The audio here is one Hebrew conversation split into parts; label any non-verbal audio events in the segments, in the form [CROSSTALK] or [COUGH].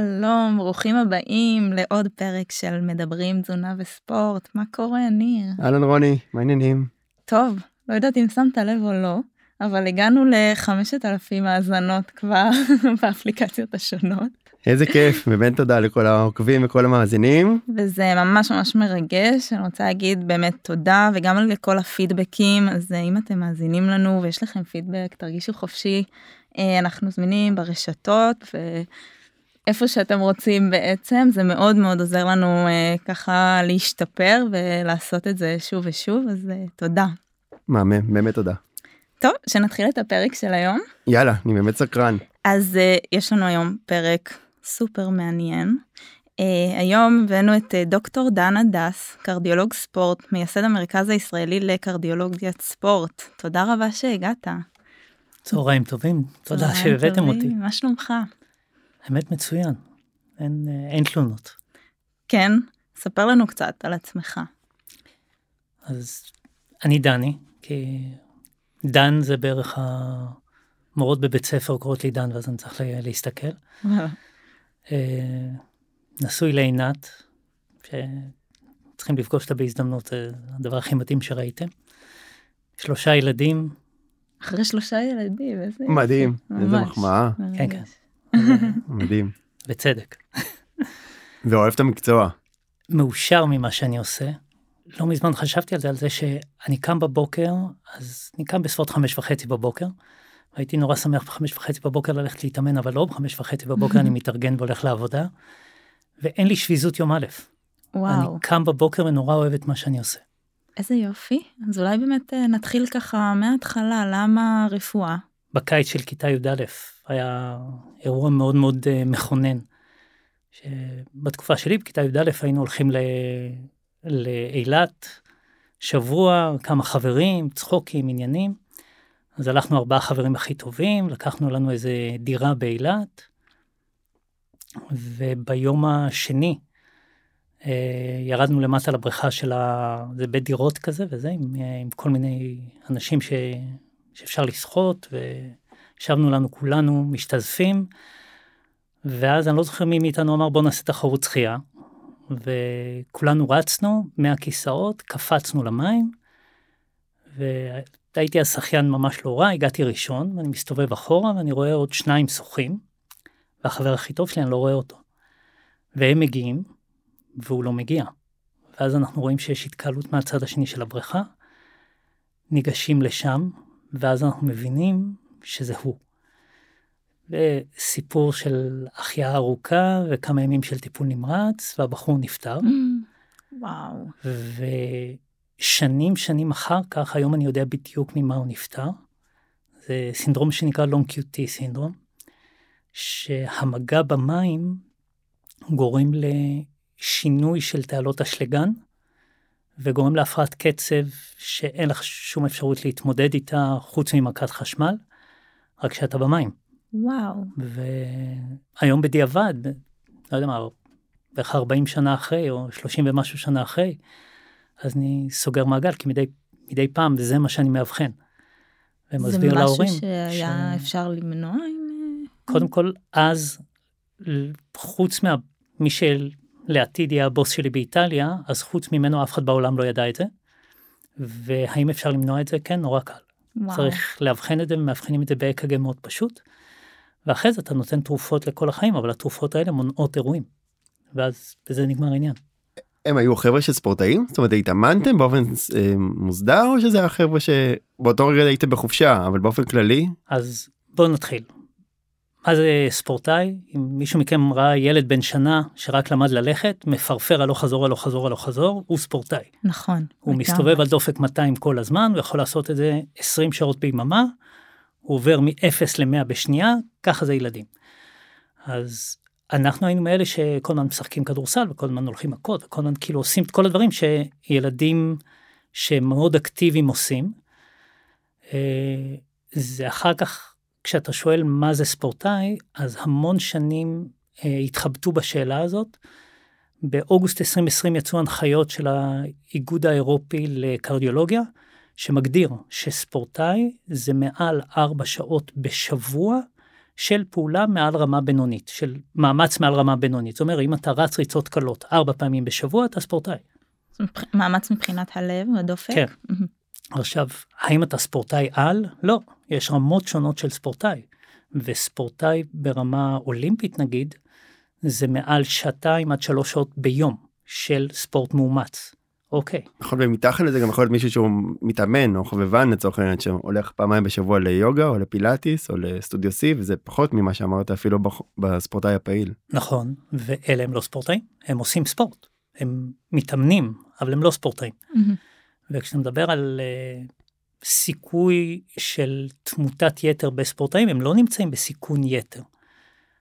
שלום, ברוכים הבאים לעוד פרק של מדברים תזונה וספורט. מה קורה, ניר? אהלן רוני, מה העניינים? טוב, לא יודעת אם שמת לב או לא, אבל הגענו לחמשת אלפים האזנות כבר [LAUGHS] באפליקציות השונות. איזה כיף, באמת תודה לכל העוקבים וכל המאזינים. וזה ממש ממש מרגש, אני רוצה להגיד באמת תודה וגם לכל הפידבקים, אז אם אתם מאזינים לנו ויש לכם פידבק, תרגישו חופשי, אה, אנחנו זמינים ברשתות ואיפה שאתם רוצים בעצם, זה מאוד מאוד עוזר לנו אה, ככה להשתפר ולעשות את זה שוב ושוב, אז אה, תודה. מהמם, באמת תודה. טוב, שנתחיל את הפרק של היום. יאללה, אני באמת סקרן. אז uh, יש לנו היום פרק סופר מעניין. Uh, היום הבאנו את uh, דוקטור דן הדס, קרדיולוג ספורט, מייסד המרכז הישראלי לקרדיולוגיית ספורט. תודה רבה שהגעת. צהריים טובים, תודה שהבאתם אותי. מה שלומך? האמת מצוין, אין, אין תלונות. כן, ספר לנו קצת על עצמך. אז אני דני, כי דן זה בערך המורות בבית ספר קוראות לי דן ואז אני צריך להסתכל. אה, נשוי לעינת, שצריכים לפגוש אותה בהזדמנות, זה הדבר הכי מתאים שראיתם. שלושה ילדים. אחרי שלושה ילדים, איזה... מדהים, איזה מחמאה. כן, כן. [LAUGHS] מדהים. בצדק. ואוהב את המקצוע. מאושר ממה שאני עושה. לא מזמן חשבתי על זה, על זה שאני קם בבוקר, אז אני קם בסביבות חמש וחצי בבוקר. הייתי נורא שמח בחמש וחצי בבוקר ללכת להתאמן, אבל לא בחמש וחצי בבוקר אני מתארגן והולך לעבודה, ואין לי שביזות יום א'. וואו. אני קם בבוקר ונורא אוהב את מה שאני עושה. איזה יופי. אז אולי באמת אה, נתחיל ככה מההתחלה, למה רפואה? בקיץ של כיתה י"א היה אירוע מאוד מאוד uh, מכונן. שבתקופה שלי בכיתה י"א היינו הולכים. לאילת, שבוע, כמה חברים, צחוקים, עניינים. אז הלכנו ארבעה חברים הכי טובים, לקחנו לנו איזה דירה באילת, וביום השני אה, ירדנו למטה לבריכה של ה... זה בית דירות כזה וזה, עם, עם כל מיני אנשים ש... שאפשר לשחות, וישבנו לנו כולנו משתזפים, ואז אני לא זוכר מי מאיתנו אמר בוא נעשה תחרות שחייה, וכולנו רצנו מהכיסאות, קפצנו למים, והייתי השחיין ממש לא רע, הגעתי ראשון, ואני מסתובב אחורה ואני רואה עוד שניים שוחים, והחבר הכי טוב שלי, אני לא רואה אותו. והם מגיעים, והוא לא מגיע. ואז אנחנו רואים שיש התקהלות מהצד השני של הבריכה, ניגשים לשם, ואז אנחנו מבינים שזה הוא. וסיפור של החייאה ארוכה וכמה ימים של טיפול נמרץ, והבחור נפטר. Mm, וואו. ושנים שנים אחר כך, היום אני יודע בדיוק ממה הוא נפטר. זה סינדרום שנקרא long QT סינדרום, שהמגע במים גורם לשינוי של תעלות אשלגן, וגורם להפרעת קצב שאין לך שום אפשרות להתמודד איתה חוץ ממכת חשמל, רק שאתה במים. וואו. והיום בדיעבד, לא יודע מה, בערך 40 שנה אחרי, או 30 ומשהו שנה אחרי, אז אני סוגר מעגל, כי מדי, מדי פעם זה מה שאני מאבחן. ומסביר להורים. זה משהו שהיה ש... אפשר למנוע עם... קודם כל, אז, חוץ ממי שלעתיד יהיה הבוס שלי באיטליה, אז חוץ ממנו אף אחד בעולם לא ידע את זה. והאם אפשר למנוע את זה? כן, נורא קל. וואו. צריך לאבחן את זה, ומאבחנים את זה באק"ג מאוד פשוט. ואחרי זה אתה נותן תרופות לכל החיים, אבל התרופות האלה מונעות אירועים. ואז בזה נגמר העניין. הם היו חבר'ה של ספורטאים? זאת אומרת התאמנתם באופן אה, מוסדר או שזה היה חבר'ה שבאותו רגע הייתם בחופשה אבל באופן כללי? אז בואו נתחיל. מה זה ספורטאי? אם מישהו מכם ראה ילד בן שנה שרק למד ללכת, מפרפר הלוך חזור הלוך חזור הלוך חזור, הוא ספורטאי. נכון. הוא מסתובב על דופק 200 כל הזמן, הוא יכול לעשות את זה 20 שעות ביממה, הוא עובר מ-0 ל-100 בשנייה, ככה זה ילדים. אז אנחנו היינו מאלה שכל הזמן משחקים כדורסל וכל הזמן הולכים מכות וכל הזמן כאילו עושים את כל הדברים שילדים שמאוד אקטיביים עושים. אה, זה אחר כך כשאתה שואל מה זה ספורטאי אז המון שנים אה, התחבטו בשאלה הזאת. באוגוסט 2020 יצאו הנחיות של האיגוד האירופי לקרדיולוגיה שמגדיר שספורטאי זה מעל ארבע שעות בשבוע של פעולה מעל רמה בינונית, של מאמץ מעל רמה בינונית. זאת אומרת, אם אתה רץ ריצות קלות ארבע פעמים בשבוע, אתה ספורטאי. מאמץ מבחינת הלב, הדופק? כן. עכשיו, האם אתה ספורטאי על? לא, יש רמות שונות של ספורטאי. וספורטאי ברמה אולימפית נגיד, זה מעל שעתיים עד שלוש שעות ביום של ספורט מאומץ. אוקיי. נכון ומתחת לזה גם יכול להיות מישהו שהוא מתאמן או חובבן לצורך העניין שהולך פעמיים בשבוע ליוגה או לפילאטיס או לסטודיו סי וזה פחות ממה שאמרת אפילו בספורטאי הפעיל. נכון ואלה הם לא ספורטאים הם עושים ספורט הם מתאמנים אבל הם לא ספורטאים. וכשאתה מדבר על uh, סיכוי של תמותת יתר בספורטאים הם לא נמצאים בסיכון יתר.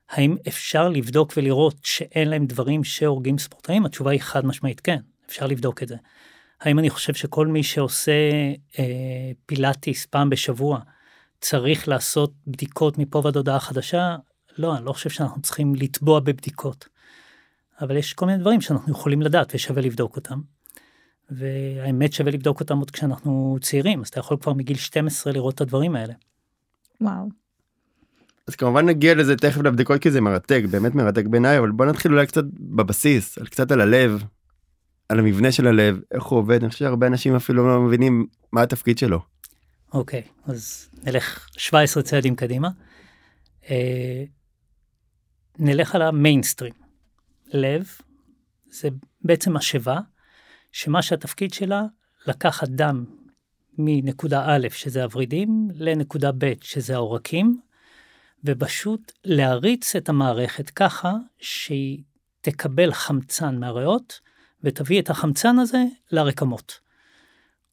האם אפשר לבדוק ולראות שאין להם דברים שהורגים ספורטאים? התשובה היא חד משמעית כן. אפשר לבדוק את זה. האם אני חושב שכל מי שעושה אה, פילאטיס פעם בשבוע צריך לעשות בדיקות מפה ועד הודעה חדשה? לא, אני לא חושב שאנחנו צריכים לתבוע בבדיקות. אבל יש כל מיני דברים שאנחנו יכולים לדעת ושווה לבדוק אותם. והאמת שווה לבדוק אותם עוד כשאנחנו צעירים, אז אתה יכול כבר מגיל 12 לראות את הדברים האלה. וואו. אז כמובן נגיע לזה תכף לבדיקות כי זה מרתק, באמת מרתק בעיניי, אבל בוא נתחיל אולי קצת בבסיס, על קצת על הלב, על המבנה של הלב, איך הוא עובד, אני חושב שהרבה אנשים אפילו לא מבינים מה התפקיד שלו. אוקיי, okay, אז נלך 17 צעדים קדימה. אה, נלך על המיינסטרים. לב זה בעצם משאבה, שמה שהתפקיד שלה לקחת דם מנקודה א', שזה הוורידים, לנקודה ב', שזה העורקים, ופשוט להריץ את המערכת ככה שהיא תקבל חמצן מהריאות, ותביא את החמצן הזה לרקמות.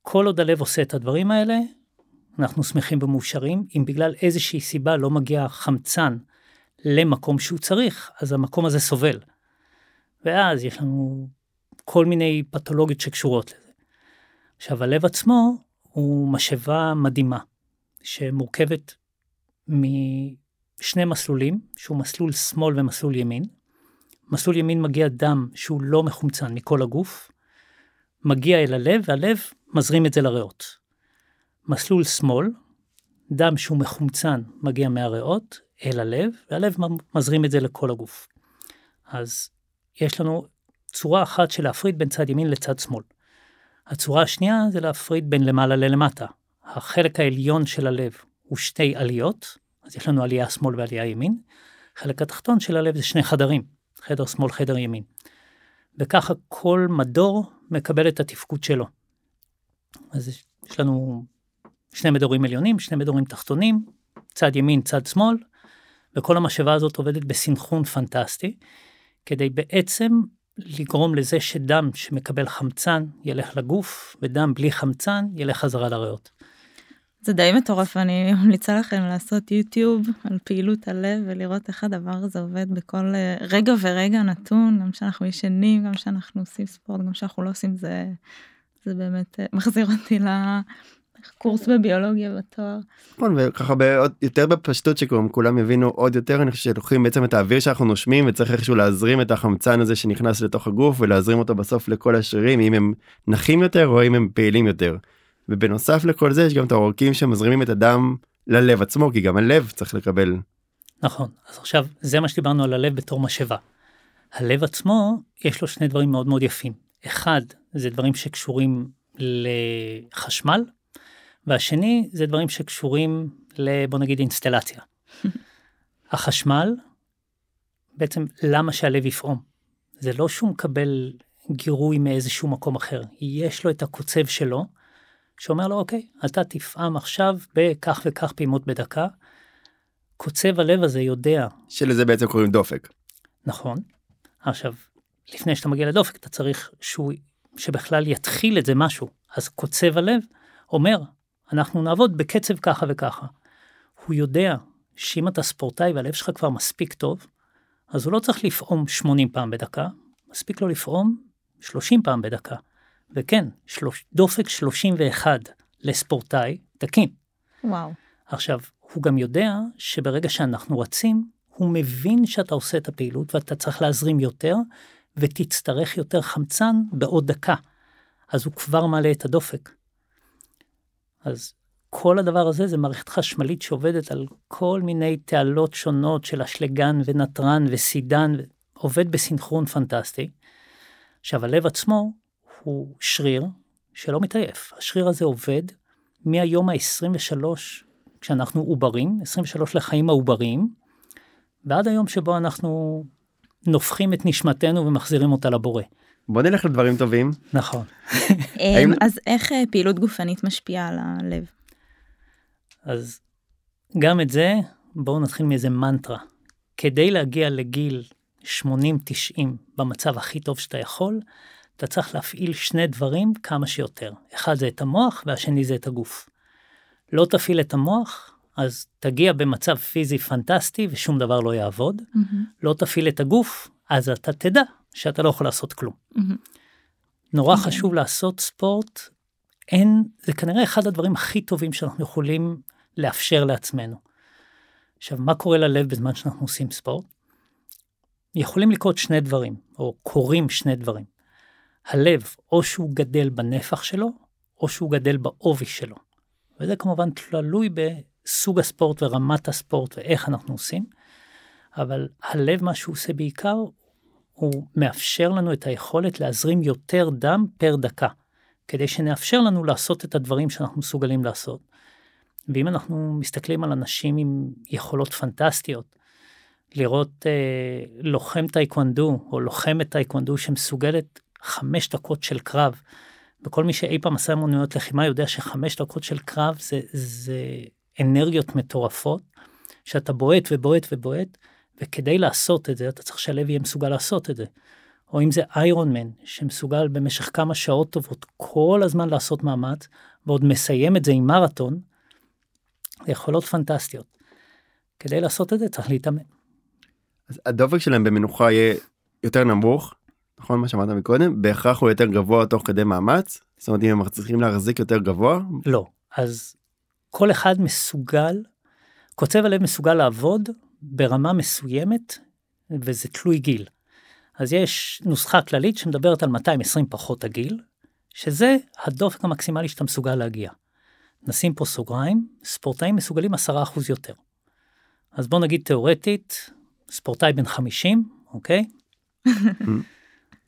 כל עוד הלב עושה את הדברים האלה, אנחנו שמחים ומאושרים. אם בגלל איזושהי סיבה לא מגיע חמצן למקום שהוא צריך, אז המקום הזה סובל. ואז יש לנו כל מיני פתולוגיות שקשורות לזה. עכשיו, הלב עצמו הוא משאבה מדהימה, שמורכבת משני מסלולים, שהוא מסלול שמאל ומסלול ימין. מסלול ימין מגיע דם שהוא לא מחומצן מכל הגוף, מגיע אל הלב והלב מזרים את זה לריאות. מסלול שמאל, דם שהוא מחומצן מגיע מהריאות אל הלב, והלב מזרים את זה לכל הגוף. אז יש לנו צורה אחת של להפריד בין צד ימין לצד שמאל. הצורה השנייה זה להפריד בין למעלה ללמטה. החלק העליון של הלב הוא שתי עליות, אז יש לנו עלייה שמאל ועלייה ימין. החלק התחתון של הלב זה שני חדרים. חדר שמאל, חדר ימין. וככה כל מדור מקבל את התפקוד שלו. אז יש לנו שני מדורים עליונים, שני מדורים תחתונים, צד ימין, צד שמאל, וכל המשאבה הזאת עובדת בסנכרון פנטסטי, כדי בעצם לגרום לזה שדם שמקבל חמצן ילך לגוף, ודם בלי חמצן ילך חזרה לריאות. זה די מטורף, אני ממליצה לכם לעשות יוטיוב על פעילות הלב ולראות איך הדבר הזה עובד בכל אה, רגע ורגע נתון, גם כשאנחנו ישנים, גם כשאנחנו עושים ספורט, גם כשאנחנו לא עושים זה, זה באמת אה, מחזיר אותי לקורס בביולוגיה בתואר. נכון, וככה בעוד יותר בפשטות שכולם יבינו עוד יותר, אני חושב שלוקחים בעצם את האוויר שאנחנו נושמים וצריך איכשהו להזרים את החמצן הזה שנכנס לתוך הגוף ולהזרים אותו בסוף לכל השרירים, אם הם נחים יותר או אם הם פעילים יותר. ובנוסף לכל זה יש גם את העורקים שמזרימים את הדם ללב עצמו כי גם הלב צריך לקבל. נכון אז עכשיו זה מה שדיברנו על הלב בתור משאבה. הלב עצמו יש לו שני דברים מאוד מאוד יפים. אחד זה דברים שקשורים לחשמל והשני זה דברים שקשורים לבוא נגיד אינסטלציה. [LAUGHS] החשמל בעצם למה שהלב יפעום זה לא שהוא מקבל גירוי מאיזשהו מקום אחר יש לו את הקוצב שלו שאומר לו, אוקיי, אתה תפעם עכשיו בכך וכך פעימות בדקה. קוצב הלב הזה יודע. שלזה בעצם קוראים דופק. נכון. עכשיו, לפני שאתה מגיע לדופק, אתה צריך שהוא, שבכלל יתחיל את זה משהו. אז קוצב הלב אומר, אנחנו נעבוד בקצב ככה וככה. הוא יודע שאם אתה ספורטאי והלב שלך כבר מספיק טוב, אז הוא לא צריך לפעום 80 פעם בדקה, מספיק לו לפעום 30 פעם בדקה. וכן, שלוש, דופק 31 לספורטאי תקין. וואו. עכשיו, הוא גם יודע שברגע שאנחנו רצים, הוא מבין שאתה עושה את הפעילות ואתה צריך להזרים יותר, ותצטרך יותר חמצן בעוד דקה. אז הוא כבר מעלה את הדופק. אז כל הדבר הזה זה מערכת חשמלית שעובדת על כל מיני תעלות שונות של אשלגן ונתרן וסידן, עובד בסינכרון פנטסטי. עכשיו, הלב עצמו הוא שריר שלא מתעייף. השריר הזה עובד מהיום ה-23, כשאנחנו עוברים, 23 לחיים העובריים, ועד היום שבו אנחנו נופחים את נשמתנו ומחזירים אותה לבורא. בוא נלך לדברים טובים. נכון. אמ, אז איך אה, פעילות גופנית משפיעה על הלב? אז גם את זה, בואו נתחיל מאיזה מנטרה. כדי להגיע לגיל 80-90 במצב הכי טוב שאתה יכול, אתה צריך להפעיל שני דברים כמה שיותר. אחד זה את המוח והשני זה את הגוף. לא תפעיל את המוח, אז תגיע במצב פיזי פנטסטי ושום דבר לא יעבוד. Mm-hmm. לא תפעיל את הגוף, אז אתה תדע שאתה לא יכול לעשות כלום. Mm-hmm. נורא. חשוב לעשות ספורט, אין, זה כנראה אחד הדברים הכי טובים שאנחנו יכולים לאפשר לעצמנו. עכשיו, מה קורה ללב בזמן שאנחנו עושים ספורט? יכולים לקרות שני דברים, או קורים שני דברים. הלב, או שהוא גדל בנפח שלו, או שהוא גדל בעובי שלו. וזה כמובן תלוי בסוג הספורט ורמת הספורט ואיך אנחנו עושים, אבל הלב, מה שהוא עושה בעיקר, הוא מאפשר לנו את היכולת להזרים יותר דם פר דקה, כדי שנאפשר לנו לעשות את הדברים שאנחנו מסוגלים לעשות. ואם אנחנו מסתכלים על אנשים עם יכולות פנטסטיות, לראות אה, לוחם טייקוונדו או לוחמת טייקוונדו שמסוגלת חמש דקות של קרב, וכל מי שאי פעם עשה אמנויות לחימה יודע שחמש דקות של קרב זה, זה אנרגיות מטורפות, שאתה בועט ובועט ובועט, וכדי לעשות את זה אתה צריך שהלב יהיה מסוגל לעשות את זה. או אם זה Iron Man שמסוגל במשך כמה שעות טובות כל הזמן לעשות מאמץ, ועוד מסיים את זה עם מרתון, זה יכולות פנטסטיות. כדי לעשות את זה צריך להתאמן. אז הדופק שלהם במנוחה יהיה יותר נמוך, נכון מה שאמרת מקודם, בהכרח הוא יותר גבוה תוך כדי מאמץ? זאת אומרת אם הם צריכים להחזיק יותר גבוה? לא, אז כל אחד מסוגל, קוצב הלב מסוגל לעבוד ברמה מסוימת, וזה תלוי גיל. אז יש נוסחה כללית שמדברת על 220 פחות הגיל, שזה הדופק המקסימלי שאתה מסוגל להגיע. נשים פה סוגריים, ספורטאים מסוגלים 10% יותר. אז בוא נגיד תיאורטית, ספורטאי בן 50, אוקיי?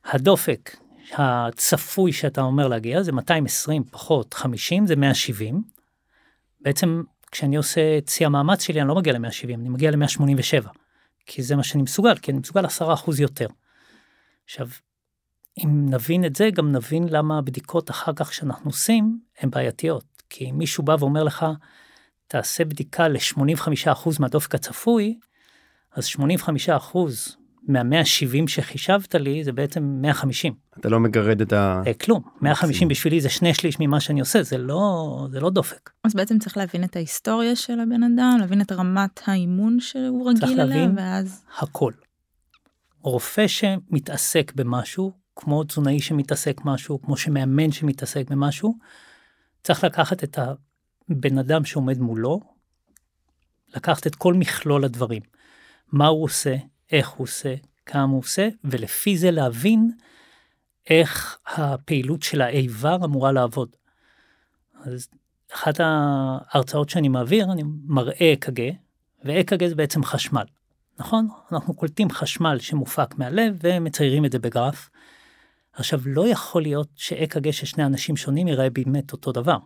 הדופק הצפוי שאתה אומר להגיע זה 220 פחות 50 זה 170. בעצם כשאני עושה את שיא המאמץ שלי אני לא מגיע ל-170 אני מגיע ל-187 כי זה מה שאני מסוגל כי אני מסוגל 10% יותר. עכשיו אם נבין את זה גם נבין למה הבדיקות אחר כך שאנחנו עושים הן בעייתיות כי אם מישהו בא ואומר לך תעשה בדיקה ל-85% מהדופק הצפוי אז 85% מה-170 שחישבת לי זה בעצם 150. אתה לא מגרד את ה... אה, כלום, 150 בשבילי זה שני שליש ממה שאני עושה, זה לא, זה לא דופק. אז בעצם צריך להבין את ההיסטוריה של הבן אדם, להבין את רמת האימון שהוא רגיל אליה, צריך להבין ואז... הכל. רופא שמתעסק במשהו, כמו תזונאי שמתעסק משהו, כמו שמאמן שמתעסק במשהו, צריך לקחת את הבן אדם שעומד מולו, לקחת את כל מכלול הדברים. מה הוא עושה, איך הוא עושה, כמה הוא עושה, ולפי זה להבין איך הפעילות של האיבר אמורה לעבוד. אז אחת ההרצאות שאני מעביר, אני מראה אק"ג, ואק"ג זה בעצם חשמל, נכון? אנחנו קולטים חשמל שמופק מהלב ומציירים את זה בגרף. עכשיו, לא יכול להיות שאק"ג של שני אנשים שונים ייראה באמת אותו דבר.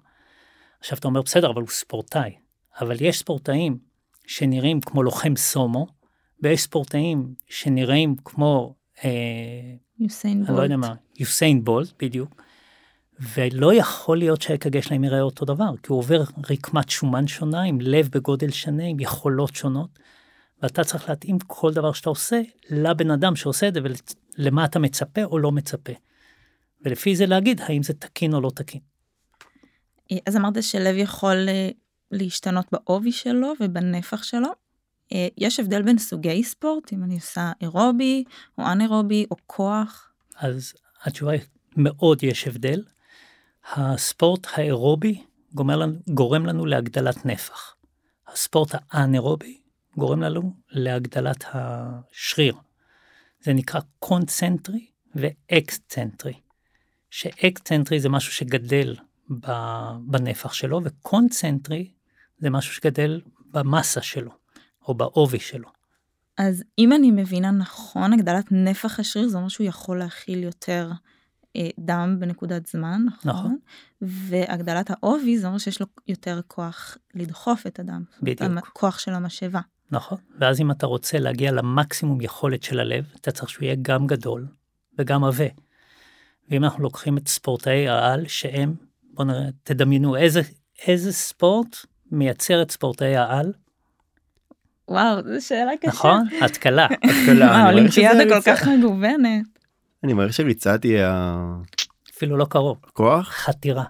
עכשיו אתה אומר, בסדר, אבל הוא ספורטאי. אבל יש ספורטאים שנראים כמו לוחם סומו, ויש ספורטאים שנראים כמו, אה, יוסיין בולט. אני לא יודע מה, יוסיין בולט בדיוק, ולא יכול להיות שהאק"ג שלהם יראה אותו דבר, כי הוא עובר רקמת שומן שונה, עם לב בגודל שונה, עם יכולות שונות, ואתה צריך להתאים כל דבר שאתה עושה לבן אדם שעושה את זה ולמה אתה מצפה או לא מצפה. ולפי זה להגיד האם זה תקין או לא תקין. אז אמרת שלב יכול אה, להשתנות בעובי שלו ובנפח שלו. אה, יש הבדל בין סוגי ספורט, אם אני עושה אירובי או אנאירובי או כוח? אז התשובה היא מאוד יש הבדל. הספורט האירובי גורם לנו, גורם לנו להגדלת נפח. הספורט האנאירובי גורם לנו להגדלת השריר. זה נקרא קונצנטרי ואקסצנטרי. שאקסצנטרי זה משהו שגדל בנפח שלו, וקונצנטרי זה משהו שגדל במסה שלו, או בעובי שלו. אז אם אני מבינה נכון, הגדלת נפח השריר זה אומר שהוא יכול להכיל יותר אה, דם בנקודת זמן, נכון? נכון. והגדלת העובי זה אומר שיש לו יותר כוח לדחוף את הדם. בדיוק. כוח של המשאבה. נכון, ואז אם אתה רוצה להגיע למקסימום יכולת של הלב, אתה צריך שהוא יהיה גם גדול וגם עבה. ואם אנחנו לוקחים את ספורטאי העל, שהם, בואו נראה, תדמיינו איזה, איזה ספורט מייצר את ספורטאי העל. וואו, זו שאלה קשה. נכון, התקלה. [LAUGHS] התקלה. האולימפיאדה כל כך מגוונת. אני מעריך שריצה תהיה... אפילו לא קרוב. כוח? חתירה.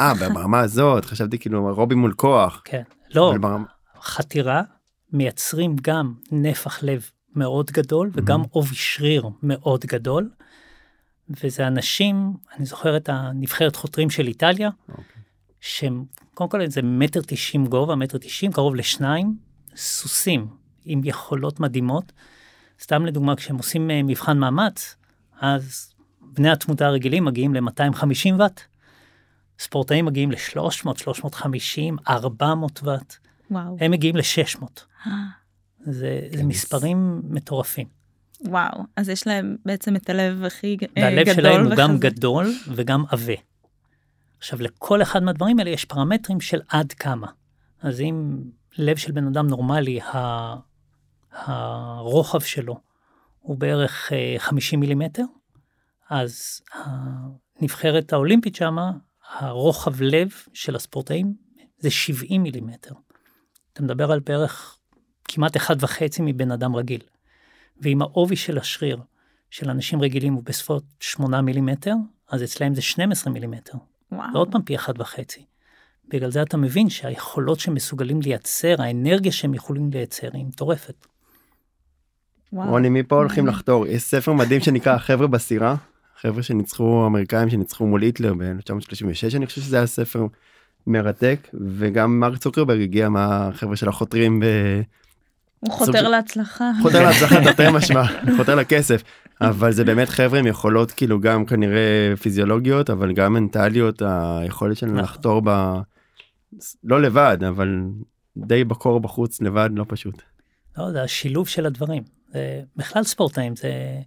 אה, ברמה הזאת, חשבתי כאילו רובי מול כוח. כן. לא, חתירה מייצרים גם נפח לב מאוד גדול וגם עובי שריר מאוד גדול. וזה אנשים, אני זוכר את הנבחרת חותרים של איטליה, okay. אוקיי. שהם, קודם כל זה מטר תשעים גובה, מטר תשעים, קרוב לשניים, סוסים עם יכולות מדהימות. סתם לדוגמה, כשהם עושים אה, מבחן מאמץ, אז בני התמותה הרגילים מגיעים ל-250 ואט, ספורטאים מגיעים ל-300, 350, 400 ואט. וואו. הם מגיעים ל-600. אה. זה, זה מספרים מטורפים. וואו, אז יש להם בעצם את הלב הכי גדול והלב שלהם הוא גם גדול וגם עבה. עכשיו, לכל אחד מהדברים האלה יש פרמטרים של עד כמה. אז אם לב של בן אדם נורמלי, הרוחב שלו הוא בערך 50 אה, מילימטר, אז הנבחרת האולימפית שמה, הרוחב לב של הספורטאים זה 70 מילימטר. אתה מדבר על בערך כמעט אחד וחצי מבן אדם רגיל. ואם העובי של השריר של אנשים רגילים הוא בסביבות 8 מילימטר, אז אצלהם זה 12 מילימטר. וואו. ועוד פעם פי אחד וחצי. בגלל זה אתה מבין שהיכולות שהם מסוגלים לייצר, האנרגיה שהם יכולים לייצר היא מטורפת. רוני, מפה הולכים לחתור? יש ספר מדהים שנקרא החבר'ה בסירה, חבר'ה שניצחו, אמריקאים שניצחו מול היטלר ב-1936, אני חושב שזה היה ספר מרתק, וגם מרק צוקרברג הגיע מהחבר'ה של החותרים ב... הוא חותר להצלחה. חותר להצלחה [LAUGHS] תרתי משמע, חותר לכסף. אבל זה באמת חבר'ה עם יכולות כאילו גם כנראה פיזיולוגיות אבל גם מנטליות היכולת שלנו נכון. לחתור ב... לא לבד אבל די בקור בחוץ לבד לא פשוט. לא, זה השילוב של הדברים. זה, בכלל ספורטאים זה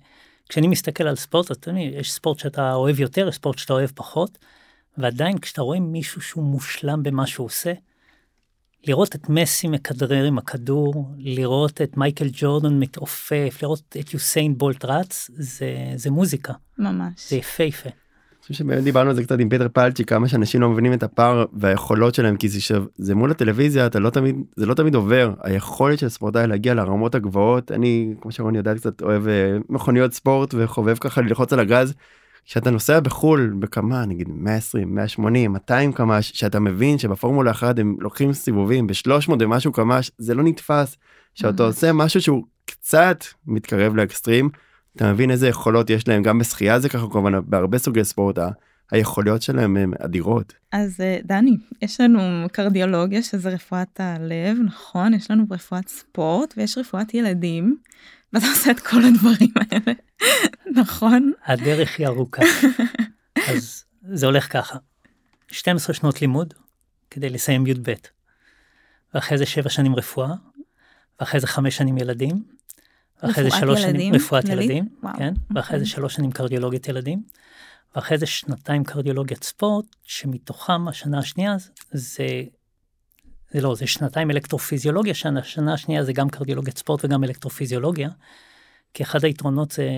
כשאני מסתכל על ספורט אתה יודע, יש ספורט שאתה אוהב יותר יש ספורט שאתה אוהב פחות. ועדיין כשאתה רואה מישהו שהוא מושלם במה שהוא עושה לראות את מסי מכדרר עם הכדור, לראות את מייקל ג'ורדון מתעופף, לראות את יוסיין בולט רץ, זה, זה מוזיקה. ממש. זה יפהפה. חושב שבאמת דיברנו על זה קצת עם פיטר פלצ'י כמה שאנשים לא מבינים את הפער והיכולות שלהם כי זה, זה מול הטלוויזיה אתה לא תמיד זה לא תמיד עובר. היכולת של ספורטאי להגיע לרמות הגבוהות אני כמו שרוני יודע קצת אוהב אה, מכוניות ספורט וחובב ככה ללחוץ על הגז. כשאתה נוסע בחול בכמה נגיד 120 180 200 קמ"ש שאתה מבין שבפורמולה אחת הם לוקחים סיבובים ב-300 ומשהו קמ"ש זה לא נתפס. שאתה עושה משהו שהוא קצת מתקרב לאקסטרים אתה מבין איזה יכולות יש להם גם בשחייה זה ככה כמובן בהרבה סוגי ספורט היכולות שלהם הם אדירות. אז אה, דני יש לנו קרדיולוגיה שזה רפואת הלב נכון יש לנו רפואת ספורט ויש רפואת ילדים. ואתה עושה את כל הדברים האלה, [LAUGHS] נכון? הדרך היא ארוכה. [LAUGHS] אז זה הולך ככה, 12 שנות לימוד כדי לסיים י"ב, ואחרי זה 7 שנים רפואה, ואחרי זה 5 שנים ילדים, ואחרי זה 3 שנים רפואת ילדים, כן, ואחרי זה 3 אוקיי. שנים קרדיולוגיית ילדים, ואחרי זה שנתיים קרדיולוגיית ספורט, שמתוכם השנה השנייה זה זה לא, זה שנתיים אלקטרופיזיולוגיה, שנה, שנה השנייה זה גם קרדיולוגיית ספורט וגם אלקטרופיזיולוגיה. כי אחד היתרונות זה,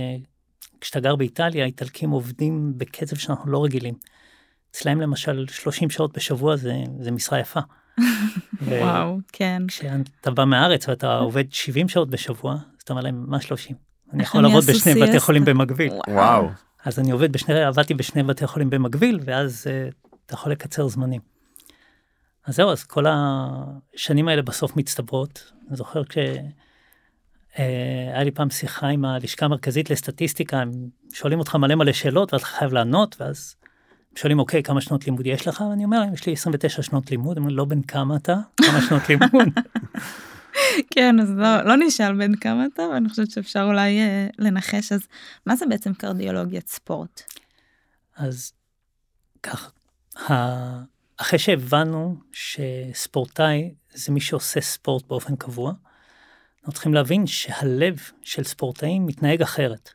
כשאתה גר באיטליה, האיטלקים עובדים בקצב שאנחנו לא רגילים. אצלהם למשל 30 שעות בשבוע זה, זה משרה יפה. [LAUGHS] וואו, כן. כשאתה בא מהארץ ואתה עובד 70 שעות בשבוע, אז אתה אומר להם, מה 30? אני יכול לעבוד בשני בתי חולים במקביל. וואו. אז אני עובד בשני, עבדתי בשני בתי חולים במקביל, ואז uh, אתה יכול לקצר זמנים. אז זהו, אז כל השנים האלה בסוף מצטברות. אני זוכר כשהיה אה, לי פעם שיחה עם הלשכה המרכזית לסטטיסטיקה, הם שואלים אותך מלא מלא שאלות ואתה חייב לענות, ואז שואלים, אוקיי, כמה שנות לימוד יש לך? ואני אומר יש לי 29 שנות לימוד, הם אומרים, לא בן כמה אתה? כמה שנות לימוד? [LAUGHS] כן, אז לא, לא נשאל בן כמה אתה, ואני חושבת שאפשר אולי uh, לנחש, אז מה זה בעצם קרדיולוגיית ספורט? אז ככה, אחרי שהבנו שספורטאי זה מי שעושה ספורט באופן קבוע, אנחנו צריכים להבין שהלב של ספורטאים מתנהג אחרת.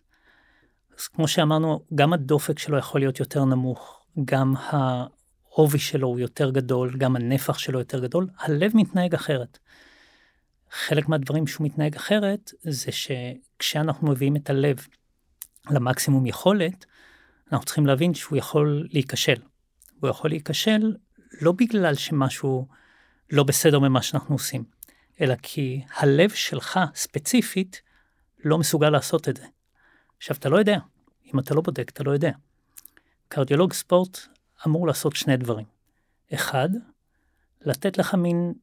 אז כמו שאמרנו, גם הדופק שלו יכול להיות יותר נמוך, גם העובי שלו הוא יותר גדול, גם הנפח שלו יותר גדול, הלב מתנהג אחרת. חלק מהדברים שהוא מתנהג אחרת זה שכשאנחנו מביאים את הלב למקסימום יכולת, אנחנו צריכים להבין שהוא יכול להיכשל. הוא יכול להיכשל לא בגלל שמשהו לא בסדר ממה שאנחנו עושים, אלא כי הלב שלך ספציפית לא מסוגל לעשות את זה. עכשיו, אתה לא יודע. אם אתה לא בודק, אתה לא יודע. קרדיולוג ספורט אמור לעשות שני דברים. אחד, לתת לך מין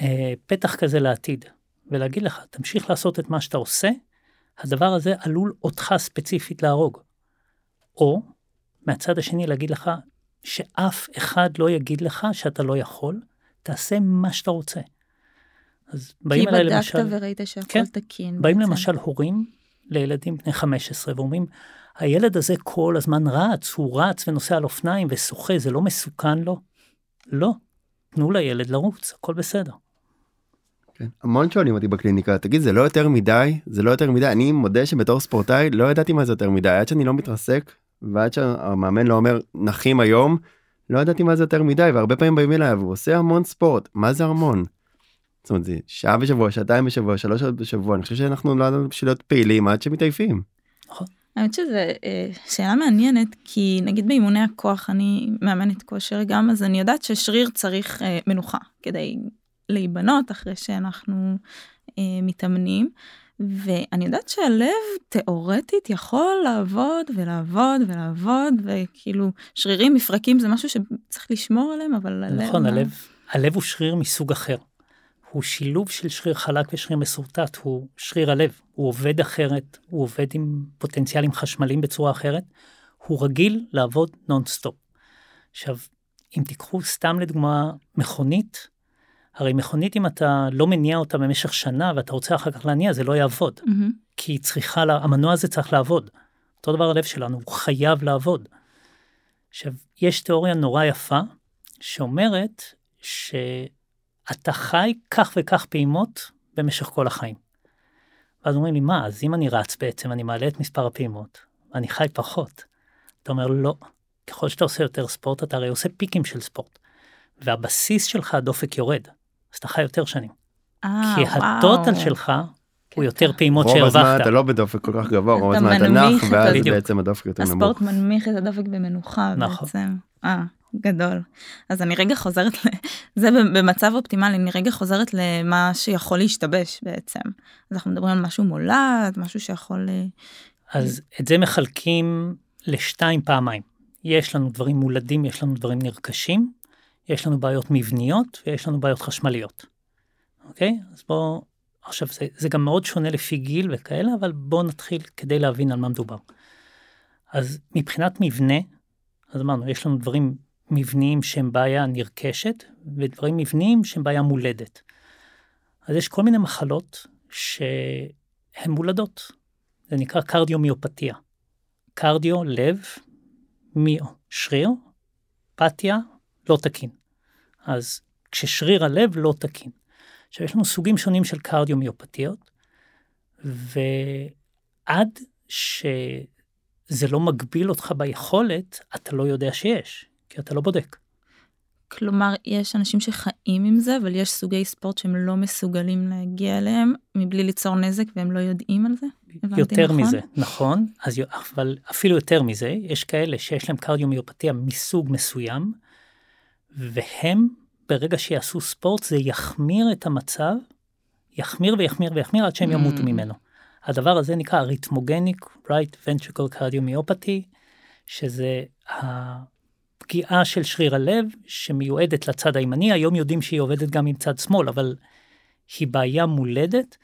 אה, פתח כזה לעתיד, ולהגיד לך, תמשיך לעשות את מה שאתה עושה, הדבר הזה עלול אותך ספציפית להרוג. או, מהצד השני להגיד לך, שאף אחד לא יגיד לך שאתה לא יכול, תעשה מה שאתה רוצה. אז באים אליי למשל... כי בדקת וראית שהכל כן, תקין. באים בעצם. למשל הורים לילדים בני 15 ואומרים, הילד הזה כל הזמן רץ, הוא רץ ונוסע על אופניים ושוחה, זה לא מסוכן לו? לא. תנו לילד לרוץ, הכל בסדר. כן. המון שואלים אותי בקליניקה, תגיד זה לא יותר מדי, זה לא יותר מדי, אני מודה שבתור ספורטאי לא ידעתי מה זה יותר מדי, עד שאני לא מתרסק ועד שהמאמן לא אומר נחים היום, לא ידעתי מה זה יותר מדי והרבה פעמים באים אליי והוא עושה המון ספורט, מה זה המון? זאת אומרת זה שעה בשבוע, שעתיים בשבוע, שלוש שעות בשבוע, אני חושב שאנחנו לא ידענו בשביל להיות פעילים עד שמתעייפים. נכון. האמת שזו אה, שאלה מעניינת כי נגיד באימוני הכוח אני מאמנת כושר גם אז אני יודעת ששריר צריך אה, מנוחה כדי להיבנות אחרי שאנחנו אה, מתאמנים. ואני יודעת שהלב תיאורטית יכול לעבוד ולעבוד ולעבוד וכאילו שרירים מפרקים זה משהו שצריך לשמור עליהם אבל הלב נכון הלב הלב הוא שריר מסוג אחר. הוא שילוב של שריר חלק ושריר מסורטט הוא שריר הלב הוא עובד אחרת הוא עובד עם פוטנציאלים חשמליים בצורה אחרת. הוא רגיל לעבוד נונסטופ. עכשיו אם תיקחו סתם לדוגמה מכונית הרי מכונית אם אתה לא מניע אותה במשך שנה ואתה רוצה אחר כך להניע זה לא יעבוד. Mm-hmm. כי היא צריכה, המנוע הזה צריך לעבוד. אותו דבר הלב שלנו, הוא חייב לעבוד. עכשיו, יש תיאוריה נורא יפה שאומרת שאתה חי כך וכך פעימות במשך כל החיים. ואז אומרים לי, מה, אז אם אני רץ בעצם, אני מעלה את מספר הפעימות, אני חי פחות. אתה אומר, לא. ככל שאתה עושה יותר ספורט, אתה הרי עושה פיקים של ספורט. והבסיס שלך, הדופק יורד. אז אתה חי יותר שנים. אה, כי הטוטל שלך הוא יותר פעימות שהרווחת. רוב הזמן אתה לא בדופק כל כך גבוה, רוב הזמן אתה נח, ואז בעצם הדופק יותר נמוך. הספורט מנמיך את הדופק במנוחה נכון. בעצם. אה, גדול. אז אני רגע חוזרת, זה במצב אופטימלי, אני רגע חוזרת למה שיכול להשתבש בעצם. אז אנחנו מדברים על משהו מולד, משהו שיכול... אה, אז את זה מחלקים לשתיים פעמיים. יש לנו דברים מולדים, יש לנו דברים נרכשים, יש לנו בעיות מבניות ויש לנו בעיות חשמליות. אוקיי? אז בואו, עכשיו זה, זה גם מאוד שונה לפי גיל וכאלה, אבל בואו נתחיל כדי להבין על מה מדובר. אז מבחינת מבנה, אז אמרנו, יש לנו דברים מבניים שהם בעיה נרכשת, ודברים מבניים שהם בעיה מולדת. אז יש כל מיני מחלות שהן מולדות. זה נקרא קרדיומיופתיה. קרדיו, לב, מיו, שריר, פתיה, לא תקין. אז כששריר הלב לא תקין. עכשיו יש לנו סוגים שונים של קרדיומיופתיות, ועד שזה לא מגביל אותך ביכולת, אתה לא יודע שיש, כי אתה לא בודק. כלומר, יש אנשים שחיים עם זה, אבל יש סוגי ספורט שהם לא מסוגלים להגיע אליהם מבלי ליצור נזק והם לא יודעים על זה? יותר נכון? מזה, נכון, אז, אבל אפילו יותר מזה, יש כאלה שיש להם קרדיומיופתיה מסוג מסוים, והם ברגע שיעשו ספורט זה יחמיר את המצב, יחמיר ויחמיר ויחמיר עד שהם ימותו mm. ממנו. הדבר הזה נקרא אריתמוגניק right ventricle cardiomyopathy, שזה הפגיעה של שריר הלב שמיועדת לצד הימני, היום יודעים שהיא עובדת גם עם צד שמאל, אבל היא בעיה מולדת,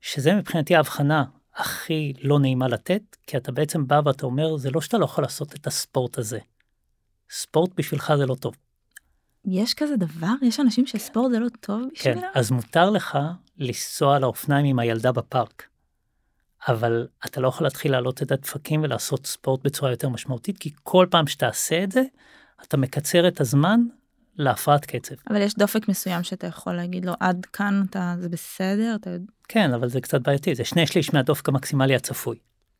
שזה מבחינתי ההבחנה הכי לא נעימה לתת, כי אתה בעצם בא ואתה אומר, זה לא שאתה לא יכול לעשות את הספורט הזה. ספורט בשבילך זה לא טוב. יש כזה דבר? יש אנשים שספורט זה לא טוב בשבילם? כן, אז מותר לך לנסוע על האופניים עם הילדה בפארק. אבל אתה לא יכול להתחיל להעלות את הדפקים ולעשות ספורט בצורה יותר משמעותית, כי כל פעם שתעשה את זה, אתה מקצר את הזמן להפרעת קצב. אבל יש דופק מסוים שאתה יכול להגיד לו עד כאן אתה זה בסדר אתה. כן, אבל זה קצת בעייתי, זה שני שליש מהדופק המקסימלי הצפוי.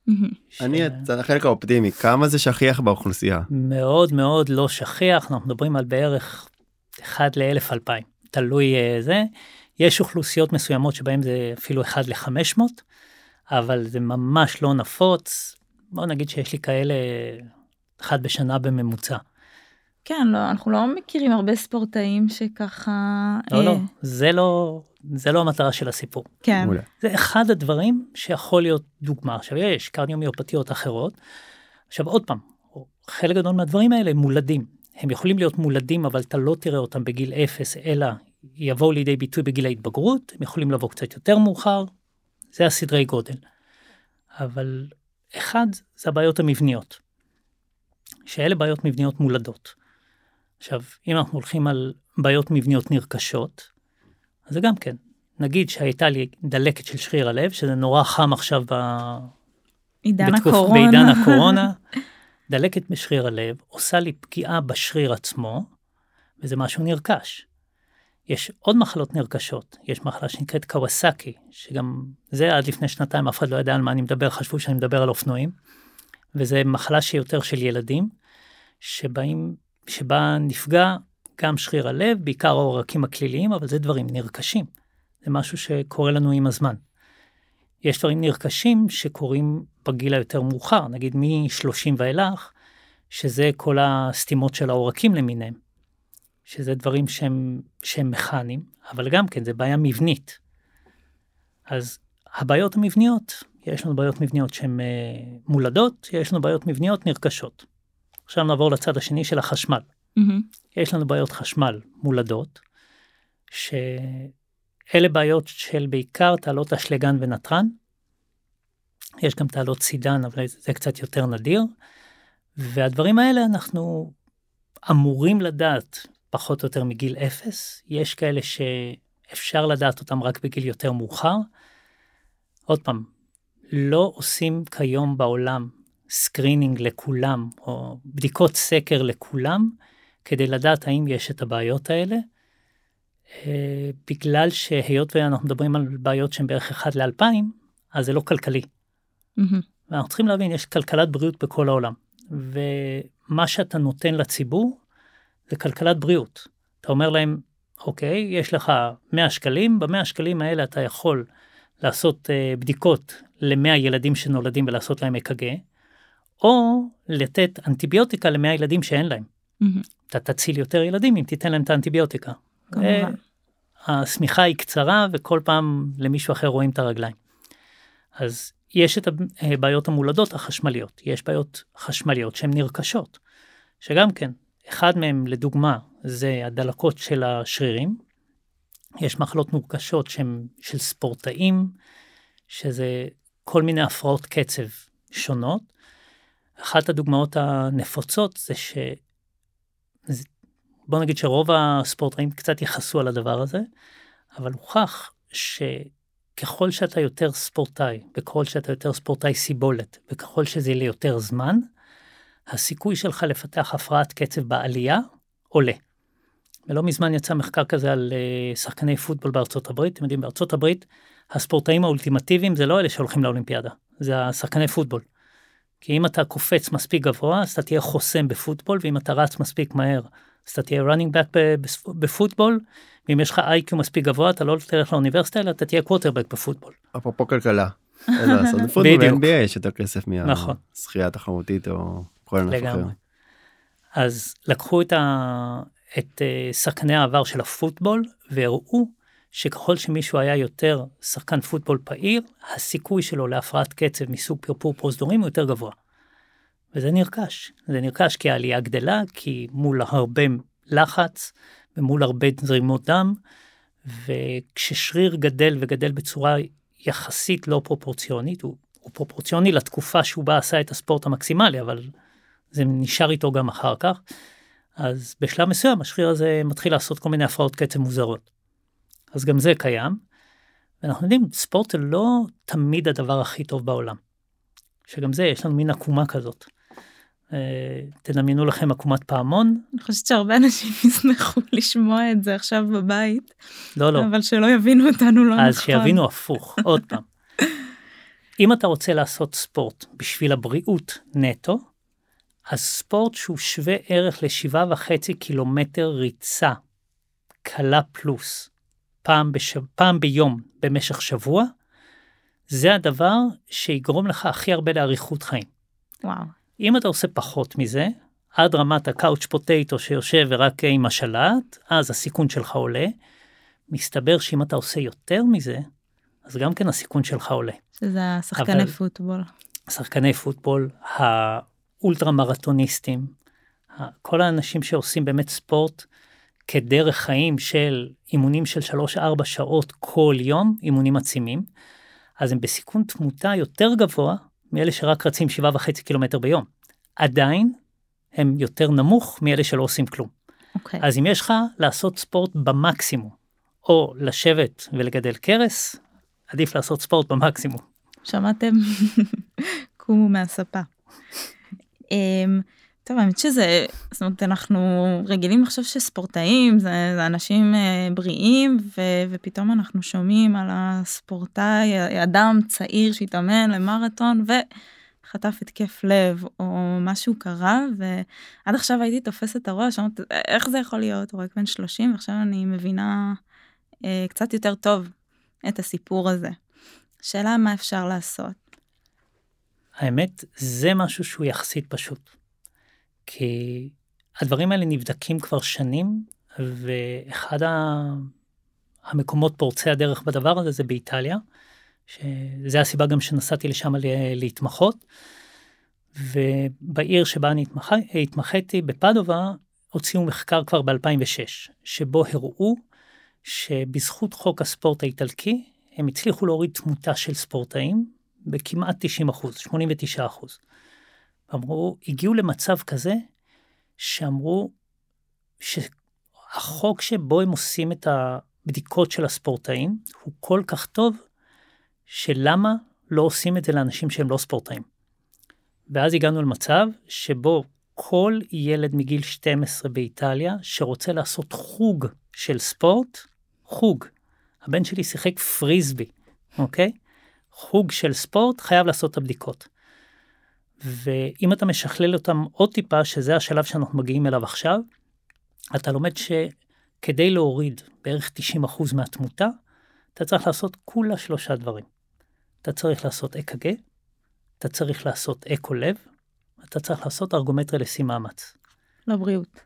[LAUGHS] ש- אני הצד החלק האופטימי כמה זה שכיח באוכלוסייה. מאוד מאוד לא שכיח, אנחנו מדברים על בערך 1 ל-1000 אלפיים, תלוי אה, זה. יש אוכלוסיות מסוימות שבהן זה אפילו 1 ל-500, אבל זה ממש לא נפוץ. בוא נגיד שיש לי כאלה אחד בשנה בממוצע. כן לא אנחנו לא מכירים הרבה ספורטאים שככה לא, אה, לא, זה לא, זה לא המטרה של הסיפור. כן מעולה. זה אחד הדברים שיכול להיות דוגמה. עכשיו יש קרדיומיופתיות אחרות. עכשיו עוד פעם, חלק גדול מהדברים האלה הם מולדים. הם יכולים להיות מולדים אבל אתה לא תראה אותם בגיל אפס אלא יבואו לידי ביטוי בגיל ההתבגרות, הם יכולים לבוא קצת יותר מאוחר, זה הסדרי גודל. אבל אחד זה הבעיות המבניות. שאלה בעיות מבניות מולדות. עכשיו, אם אנחנו הולכים על בעיות מבניות נרכשות, אז זה גם כן. נגיד שהייתה לי דלקת של שריר הלב, שזה נורא חם עכשיו ב... עידן בתקופ- הקורונה בעידן הקורונה. [LAUGHS] דלקת בשריר הלב עושה לי פגיעה בשריר עצמו, וזה משהו נרכש. יש עוד מחלות נרכשות, יש מחלה שנקראת קוואסקי, שגם זה עד לפני שנתיים אף אחד לא ידע על מה אני מדבר, חשבו שאני מדבר על אופנועים, וזה מחלה שהיא יותר של ילדים, שבאים, שבה נפגע גם שריר הלב, בעיקר העורקים הכליליים, אבל זה דברים נרכשים. זה משהו שקורה לנו עם הזמן. יש דברים נרכשים שקורים בגיל היותר מאוחר, נגיד מ-30 ואילך, שזה כל הסתימות של העורקים למיניהם, שזה דברים שהם, שהם מכניים, אבל גם כן, זה בעיה מבנית. אז הבעיות המבניות, יש לנו בעיות מבניות שהן אה, מולדות, יש לנו בעיות מבניות נרכשות. עכשיו נעבור לצד השני של החשמל. מהמם. יש לנו בעיות חשמל מולדות, שאלה בעיות של בעיקר תעלות אשלגן ונתרן. יש גם תעלות סידן, אבל זה קצת יותר נדיר. והדברים האלה אנחנו אמורים לדעת פחות או יותר מגיל אפס. יש כאלה שאפשר לדעת אותם רק בגיל יותר מאוחר. עוד פעם, לא עושים כיום בעולם screening לכולם, או בדיקות סקר לכולם, כדי לדעת האם יש את הבעיות האלה, אה, בגלל שהיות ואנחנו מדברים על בעיות שהן בערך 1 ל-2000, אז זה לא כלכלי. מהמם. ואנחנו צריכים להבין, יש כלכלת בריאות בכל העולם, ומה שאתה נותן לציבור זה כלכלת בריאות. אתה אומר להם, אוקיי, יש לך 100 שקלים, ב-100 שקלים האלה אתה יכול לעשות אה, בדיקות ל-100 ילדים שנולדים ולעשות להם אק"ג, או לתת אנטיביוטיקה ל-100 ילדים שאין להם. מהמם. אתה תציל יותר ילדים אם תיתן להם את האנטיביוטיקה. כמובן. אה, השמיכה היא קצרה וכל פעם למישהו אחר רואים את הרגליים. אז יש את הבעיות המולדות החשמליות, יש בעיות חשמליות שהן נרכשות, שגם כן, אחד מהם לדוגמה זה הדלקות של השרירים, יש מחלות נרכשות שהן של ספורטאים, שזה כל מיני הפרעות קצב שונות. אחת הדוגמאות הנפוצות זה ש... בוא נגיד שרוב הספורטאים קצת יכעסו על הדבר הזה, אבל הוכח שככל שאתה יותר ספורטאי, וככל שאתה יותר ספורטאי סיבולת, וככל שזה יהיה ליותר זמן, הסיכוי שלך לפתח הפרעת קצב בעלייה עולה. ולא מזמן יצא מחקר כזה על אה, שחקני פוטבול בארצות הברית. אתם יודעים, בארצות הברית הספורטאים האולטימטיביים זה לא אלה שהולכים לאולימפיאדה, זה השחקני פוטבול. כי אם אתה קופץ מספיק גבוה, אז אתה תהיה חוסם בפוטבול, ואם אתה רץ מספיק מהר, אז אתה תהיה running back בפוטבול, ואם יש לך איי-קיו מספיק גבוה, אתה לא תלך לאוניברסיטה, אלא אתה תהיה קווטרבק בפוטבול. אפרופו כלכלה. אין לעשות, [LAUGHS] בפוטבול. ב-NBA יש יותר כסף נכון. מהשחייה התחרותית או כל ענף אחר. לגמרי. אז לקחו את, ה... את אה, שחקני העבר של הפוטבול והראו שככל שמישהו היה יותר שחקן פוטבול פעיל, הסיכוי שלו להפרעת קצב מסוג פרפור פרוזדורים הוא יותר גבוה. וזה נרכש. זה נרכש כי העלייה גדלה, כי מול הרבה לחץ ומול הרבה זרימות דם, וכששריר גדל וגדל בצורה יחסית לא פרופורציונית, הוא, הוא פרופורציוני לתקופה שהוא בא עשה את הספורט המקסימלי, אבל זה נשאר איתו גם אחר כך. אז בשלב מסוים השריר הזה מתחיל לעשות כל מיני הפרעות קצב מוזרות. אז גם זה קיים. ואנחנו יודעים, ספורט זה לא תמיד הדבר הכי טוב בעולם. שגם זה, יש לנו מין עקומה כזאת. אה, תדמיינו לכם עקומת פעמון. אני חושבת שהרבה אנשים [LAUGHS] ישמחו לשמוע את זה עכשיו בבית, לא, לא. אבל שלא יבינו אותנו לא אז נכון. שיבינו הפוך, עוד פעם. [LAUGHS] אם אתה רוצה לעשות ספורט בשביל הבריאות נטו, אז ספורט שהוא שווה ערך לשבעה וחצי קילומטר ריצה, קלה פלוס, פעם, בשב... פעם ביום במשך שבוע, זה הדבר שיגרום לך הכי הרבה לאריכות חיים. וואו. אם אתה עושה פחות מזה, עד רמת הקאוץ' פוטטו שיושב ורק עם השלט, אז הסיכון שלך עולה. מסתבר שאם אתה עושה יותר מזה, אז גם כן הסיכון שלך עולה. שזה השחקני אבל- פוטבול. שחקני פוטבול, האולטרה מרתוניסטים, כל האנשים שעושים באמת ספורט כדרך חיים של אימונים של 3-4 שעות כל יום, אימונים עצימים, אז הם בסיכון תמותה יותר גבוה מאלה שרק רצים 7.5 קילומטר ביום. עדיין הם יותר נמוך מאלה שלא עושים כלום. אוקיי. אז אם יש לך לעשות ספורט במקסימום, או לשבת ולגדל קרס, עדיף לעשות ספורט במקסימום. שמעתם? [LAUGHS] קומו מהספה. אמ, טוב, האמת שזה, זאת אומרת, אנחנו רגילים לחשוב שספורטאים זה, זה אנשים אה, בריאים, ו, ופתאום אנחנו שומעים על הספורטאי, אדם צעיר שהתאמן למרתון, וחטף התקף לב, או משהו קרה, ועד עכשיו הייתי תופסת את הראש, אמרת, איך זה יכול להיות? הוא רק בן 30, ועכשיו אני מבינה אה, קצת יותר טוב את הסיפור הזה. שאלה מה אפשר לעשות. האמת, זה משהו שהוא יחסית פשוט. כי הדברים האלה נבדקים כבר שנים, ואחד ה... המקומות פורצי הדרך בדבר הזה זה באיטליה, שזה הסיבה גם שנסעתי לשם להתמחות. ובעיר שבה אני התמח... התמחיתי, בפדובה, הוציאו מחקר כבר ב-2006, שבו הראו שבזכות חוק הספורט האיטלקי, הם הצליחו להוריד תמותה של ספורטאים בכמעט 90 אחוז, 89 אחוז. אמרו, הגיעו למצב כזה שאמרו שהחוק שבו הם עושים את הבדיקות של הספורטאים הוא כל כך טוב, שלמה לא עושים את זה לאנשים שהם לא ספורטאים. ואז הגענו למצב שבו כל ילד מגיל 12 באיטליה שרוצה לעשות חוג של ספורט, חוג. הבן שלי שיחק פריסבי, אוקיי? חוג של ספורט חייב לעשות את הבדיקות. ואם אתה משכלל אותם עוד טיפה, שזה השלב שאנחנו מגיעים אליו עכשיו, אתה לומד שכדי להוריד בערך 90% מהתמותה, אתה צריך לעשות כולה שלושה דברים. אתה צריך לעשות אק"ג, אתה צריך לעשות אקו לב, אתה צריך לעשות ארגומטרי לשיא מאמץ. לבריאות.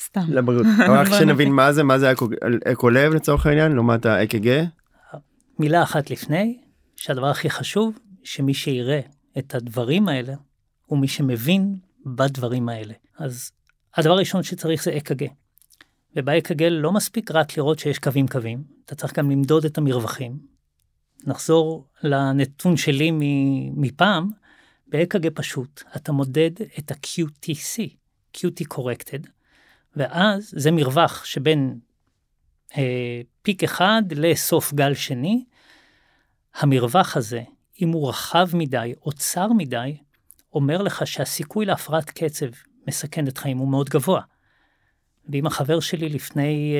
סתם. לבריאות. [LAUGHS] רק שנבין מה זה, מה זה אקו- אקו לב לצורך העניין, לעומת האק"ג. מילה אחת לפני, שהדבר הכי חשוב, שמי שיראה את הדברים האלה, הוא מי שמבין בדברים האלה. אז הדבר הראשון שצריך זה אק"ג. ובאק"ג לא מספיק רק לראות שיש קווים קווים, אתה צריך גם למדוד את המרווחים. נחזור לנתון שלי מפעם, באק"ג פשוט, אתה מודד את ה-QTC, QT corrected, ואז זה מרווח שבין אה, פיק אחד לסוף גל שני, המרווח הזה, אם הוא רחב מדי או צר מדי, אומר לך שהסיכוי להפרעת קצב מסכנת חיים הוא מאוד גבוה. ואם החבר שלי לפני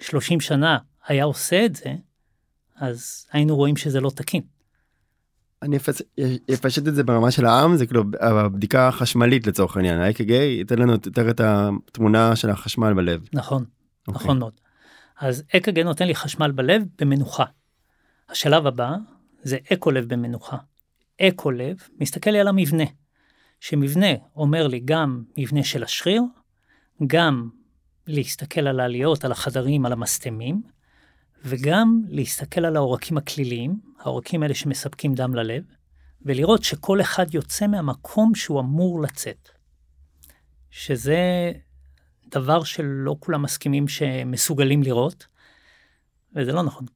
אה, 30 שנה היה עושה את זה, אז היינו רואים שזה לא תקין. אני אפס- אפשט את זה ברמה של העם, זה כאילו הבדיקה החשמלית לצורך העניין, ה-AKG ייתן לנו יותר את התמונה של החשמל בלב. נכון, אוקיי. נכון מאוד. אז אק"ג נותן לי חשמל בלב במנוחה. השלב הבא זה אקו לב במנוחה. אקו לב מסתכל לי על המבנה, שמבנה אומר לי גם מבנה של השריר, גם להסתכל על העליות, על החדרים, על המסתמים, וגם להסתכל על העורקים הכליליים, העורקים האלה שמספקים דם ללב, ולראות שכל אחד יוצא מהמקום שהוא אמור לצאת. שזה דבר שלא כולם מסכימים שמסוגלים לראות, וזה לא נכון.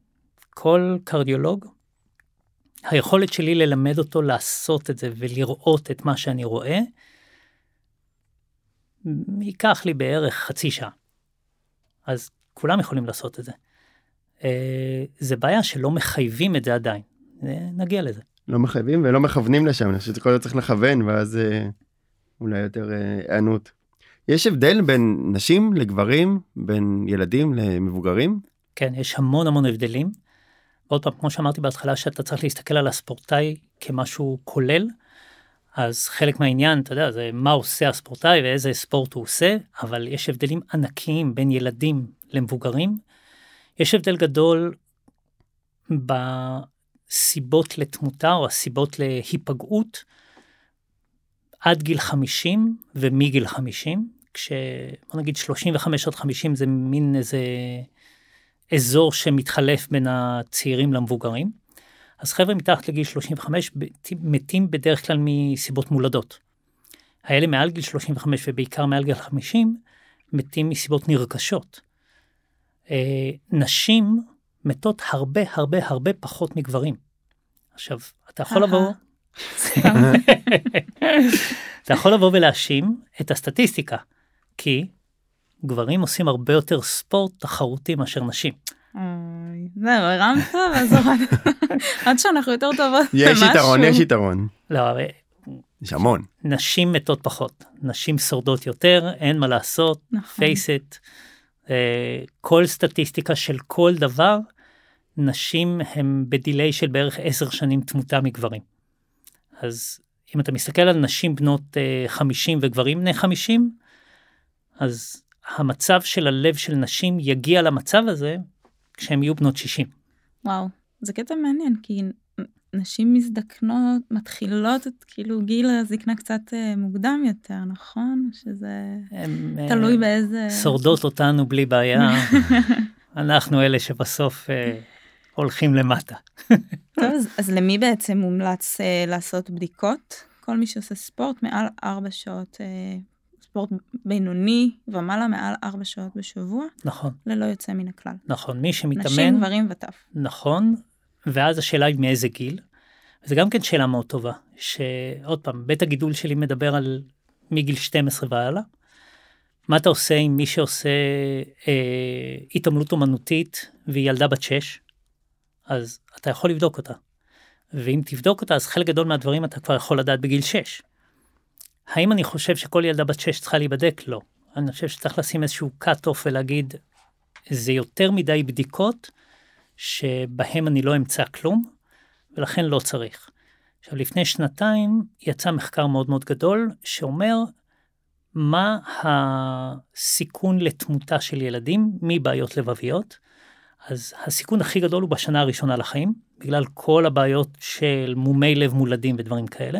כל קרדיולוג, היכולת שלי ללמד אותו לעשות את זה ולראות את מה שאני רואה, ייקח לי בערך חצי שעה. אז כולם יכולים לעשות את זה. אה, זה בעיה שלא מחייבים את זה עדיין. אה, נגיע לזה. לא מחייבים ולא מכוונים לשם, אני חושב שכל זה צריך לכוון ואז אה, אולי יותר היענות. יש הבדל בין נשים לגברים, בין ילדים למבוגרים? כן, יש המון המון הבדלים. עוד פעם, כמו שאמרתי בהתחלה, שאתה צריך להסתכל על הספורטאי כמשהו כולל, אז חלק מהעניין, אתה יודע, זה מה עושה הספורטאי ואיזה ספורט הוא עושה, אבל יש הבדלים ענקיים בין ילדים למבוגרים. יש הבדל גדול בסיבות לתמותה או הסיבות להיפגעות עד גיל 50 ומגיל 50, כשבוא נגיד 35 עד 50 זה מין איזה אזור שמתחלף בין הצעירים למבוגרים. אז חבר'ה מתחת לגיל 35 מתים בדרך כלל מסיבות מולדות. האלה מעל גיל 35 ובעיקר מעל גיל 50 מתים מסיבות נרכשות. אה, נשים מתות הרבה הרבה הרבה פחות מגברים. עכשיו, אתה יכול לבוא... [LAUGHS] אתה יכול לבוא ולהאשים את הסטטיסטיקה, כי גברים עושים הרבה יותר ספורט תחרותי מאשר נשים. זהו, הרמת ואז הורדת. עד שאנחנו יותר טובות יש יתרון, יש יתרון. לא, הרי יש המון. נשים מתות פחות, נשים שורדות יותר, אין מה לעשות, נכון. face it. אה, כל סטטיסטיקה של כל דבר, נשים הם בדיליי של בערך עשר שנים תמותה מגברים. אז אם אתה מסתכל על נשים בנות אה, 50 וגברים בני 50, אז המצב של הלב של נשים יגיע למצב הזה כשהם יהיו בנות 60. וואו, זה קטע מעניין, כי נשים מזדקנות, מתחילות את כאילו גיל הזקנה קצת אה, מוקדם יותר, נכון? שזה הם, אה, תלוי באיזה... שורדות אותנו בלי בעיה, [LAUGHS] אנחנו אלה שבסוף אה, הולכים למטה. טוב, אז, אז למי בעצם מומלץ אה, לעשות בדיקות? כל מי שעושה ספורט מעל ארבע שעות, אה, ספורט בינוני ומעלה מעל ארבע שעות בשבוע, נכון, ללא יוצא מן הכלל. נכון, מי שמתאמן, נשים, גברים וטף. נכון, ואז השאלה היא מאיזה גיל. זה גם כן שאלה מאוד טובה, שעוד פעם, בית הגידול שלי מדבר על מגיל 12 והלאה. מה אתה עושה עם מי שעושה אה, התעמלות אומנותית והיא ילדה בת 6? אז אתה יכול לבדוק אותה. ואם תבדוק אותה, אז חלק גדול מהדברים אתה כבר יכול לדעת בגיל 6. האם אני חושב שכל ילדה בת 6 צריכה להיבדק? לא. אני חושב שצריך לשים איזשהו cut-off ולהגיד, זה יותר מדי בדיקות שבהם אני לא אמצא כלום, ולכן לא צריך. עכשיו, לפני שנתיים יצא מחקר מאוד מאוד גדול שאומר מה הסיכון לתמותה של ילדים מבעיות לבביות. אז הסיכון הכי גדול הוא בשנה הראשונה לחיים, בגלל כל הבעיות של מומי לב מולדים ודברים כאלה.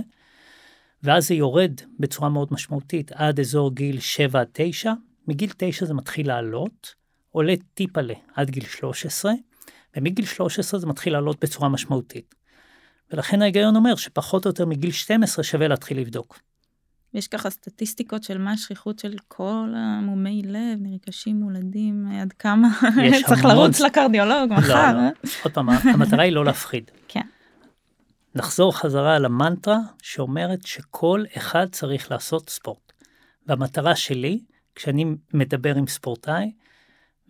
ואז זה יורד בצורה מאוד משמעותית עד אזור גיל 7 עד 9, מגיל 9 זה מתחיל לעלות, עולה טיפה ל עד גיל 13, ומגיל 13 זה מתחיל לעלות בצורה משמעותית. ולכן ההיגיון אומר שפחות או יותר מגיל 12 שווה להתחיל לבדוק. יש ככה סטטיסטיקות של מה השכיחות של כל המומי לב, נרכשים מולדים, עד כמה [LAUGHS] צריך המון לרוץ לקרדיולוג לא, מחר. לא. אה? עוד פעם, המטרה היא לא להפחיד. כן. נחזור חזרה על המנטרה שאומרת שכל אחד צריך לעשות ספורט. והמטרה שלי, כשאני מדבר עם ספורטאי,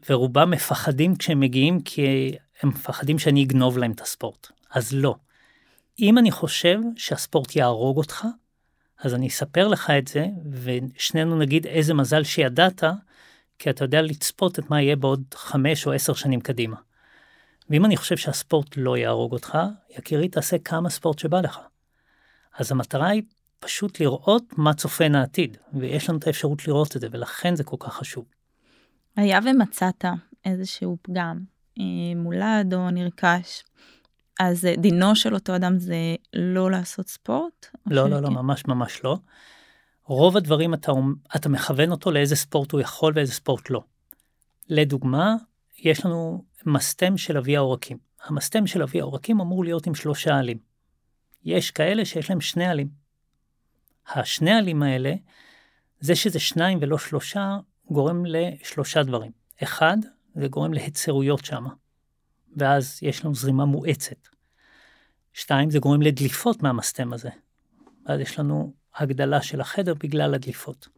ורובם מפחדים כשהם מגיעים כי הם מפחדים שאני אגנוב להם את הספורט. אז לא. אם אני חושב שהספורט יהרוג אותך, אז אני אספר לך את זה, ושנינו נגיד איזה מזל שידעת, כי אתה יודע לצפות את מה יהיה בעוד חמש או עשר שנים קדימה. ואם אני חושב שהספורט לא יהרוג אותך, יקירי, תעשה כמה ספורט שבא לך. אז המטרה היא פשוט לראות מה צופן העתיד, ויש לנו את האפשרות לראות את זה, ולכן זה כל כך חשוב. היה ומצאת איזשהו פגם, אה, מולד או נרכש, אז אה, דינו של אותו אדם זה לא לעשות ספורט? לא, שכן? לא, לא, ממש ממש לא. רוב הדברים אתה, אתה מכוון אותו לאיזה ספורט הוא יכול ואיזה ספורט לא. לדוגמה, יש לנו מסתם של אבי העורקים. המסתם של אבי העורקים אמור להיות עם שלושה עלים. יש כאלה שיש להם שני עלים. השני עלים האלה, זה שזה שניים ולא שלושה, גורם לשלושה דברים. אחד, זה גורם להצרויות שם, ואז יש לנו זרימה מואצת. שתיים, זה גורם לדליפות מהמסתם הזה, ואז יש לנו הגדלה של החדר בגלל הדליפות.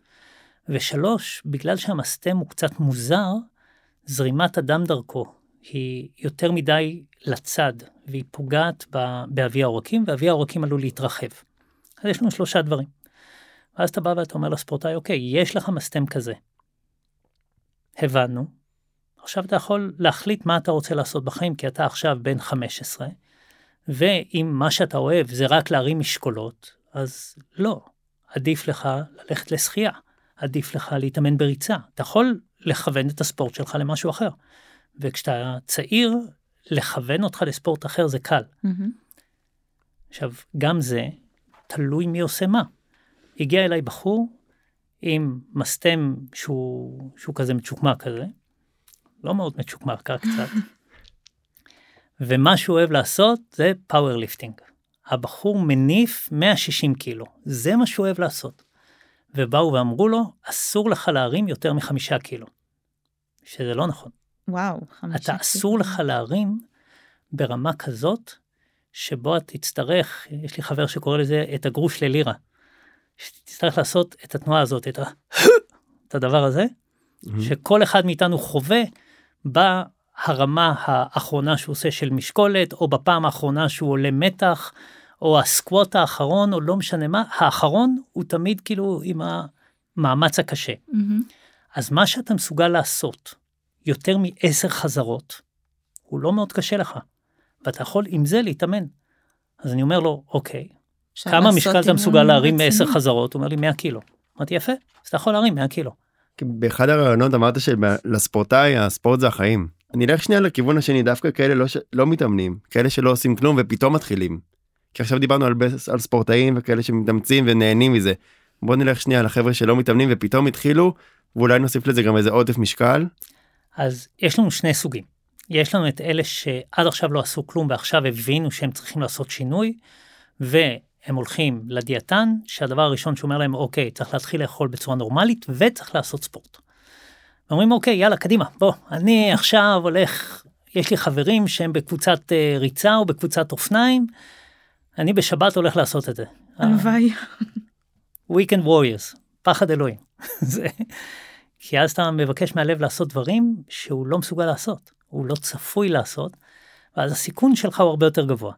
ושלוש, בגלל שהמסתם הוא קצת מוזר, זרימת הדם דרכו היא יותר מדי לצד, והיא פוגעת באבי העורקים, ואבי העורקים עלול להתרחב. אז יש לנו שלושה דברים. ואז אתה בא ואתה אומר לספורטאי, אוקיי, יש לך מסתם כזה. הבנו. עכשיו אתה יכול להחליט מה אתה רוצה לעשות בחיים, כי אתה עכשיו בן 15, ואם מה שאתה אוהב זה רק להרים משקולות, אז לא. עדיף לך ללכת לשחייה, עדיף לך להתאמן בריצה. אתה יכול לכוון את הספורט שלך למשהו אחר. וכשאתה צעיר, לכוון אותך לספורט אחר זה קל. מהמם. עכשיו, גם זה תלוי מי עושה מה. הגיע אליי בחור עם מסתם שהוא, שהוא כזה מצ'וקמק כזה, לא מאוד מצ'וקמק, רק קצת, [LAUGHS] ומה שהוא אוהב לעשות זה powerlifting. הבחור מניף 160 קילו, זה מה שהוא אוהב לעשות. ובאו ואמרו לו, אסור לך להרים יותר מחמישה קילו. שזה לא נכון. וואו, חמישה. אתה אסור לך להרים ברמה כזאת, שבו אתה תצטרך, יש לי חבר שקורא לזה את הגרוש ללירה. שתצטרך לעשות את התנועה הזאת, את, ה... את הדבר הזה, שכל אחד מאיתנו חווה בהרמה האחרונה שהוא עושה של משקולת, או בפעם האחרונה שהוא עולה מתח, או הסקווט האחרון, או לא משנה מה, האחרון הוא תמיד כאילו עם המאמץ הקשה. אז מה שאתה מסוגל לעשות יותר מעשר חזרות, הוא לא מאוד קשה לך, ואתה יכול עם זה להתאמן. אז אני אומר לו, אוקיי, כמה משקל אתה מסוגל להרים מעשר. חזרות? הוא אומר לי 100 קילו. אמרתי יפה, אז אתה יכול להרים 100 קילו. כי באחד הרעיונות אמרת שלספורטאי הספורט זה החיים. אני אלך שנייה לכיוון השני דווקא כאלה לא, ש... לא מתאמנים כאלה שלא עושים כלום ופתאום מתחילים. כי עכשיו דיברנו על, בס- על ספורטאים וכאלה שמתאמצים ונהנים מזה. בוא נלך שנייה לחבר'ה שלא מתאמנים ופתאום התחילו ואולי נוסיף לזה גם איזה עודף משקל. אז יש לנו שני סוגים. יש לנו את אלה שעד עכשיו לא עשו כלום ועכשיו הבינו שהם צריכים לעשות שינוי, והם הולכים לדיאטן, שהדבר הראשון שהוא אומר להם, אוקיי, צריך להתחיל לאכול בצורה נורמלית וצריך לעשות ספורט. אומרים, אוקיי, יאללה, קדימה, בוא, אני עכשיו הולך, יש לי חברים שהם בקבוצת אה, ריצה או בקבוצת אופניים, אני בשבת הולך לעשות את זה. הלוואי. [LAUGHS] Weekend Warriors, פחד אלוהים. [LAUGHS] זה... כי אז אתה מבקש מהלב לעשות דברים שהוא לא מסוגל לעשות, הוא לא צפוי לעשות, ואז הסיכון שלך הוא הרבה יותר גבוה.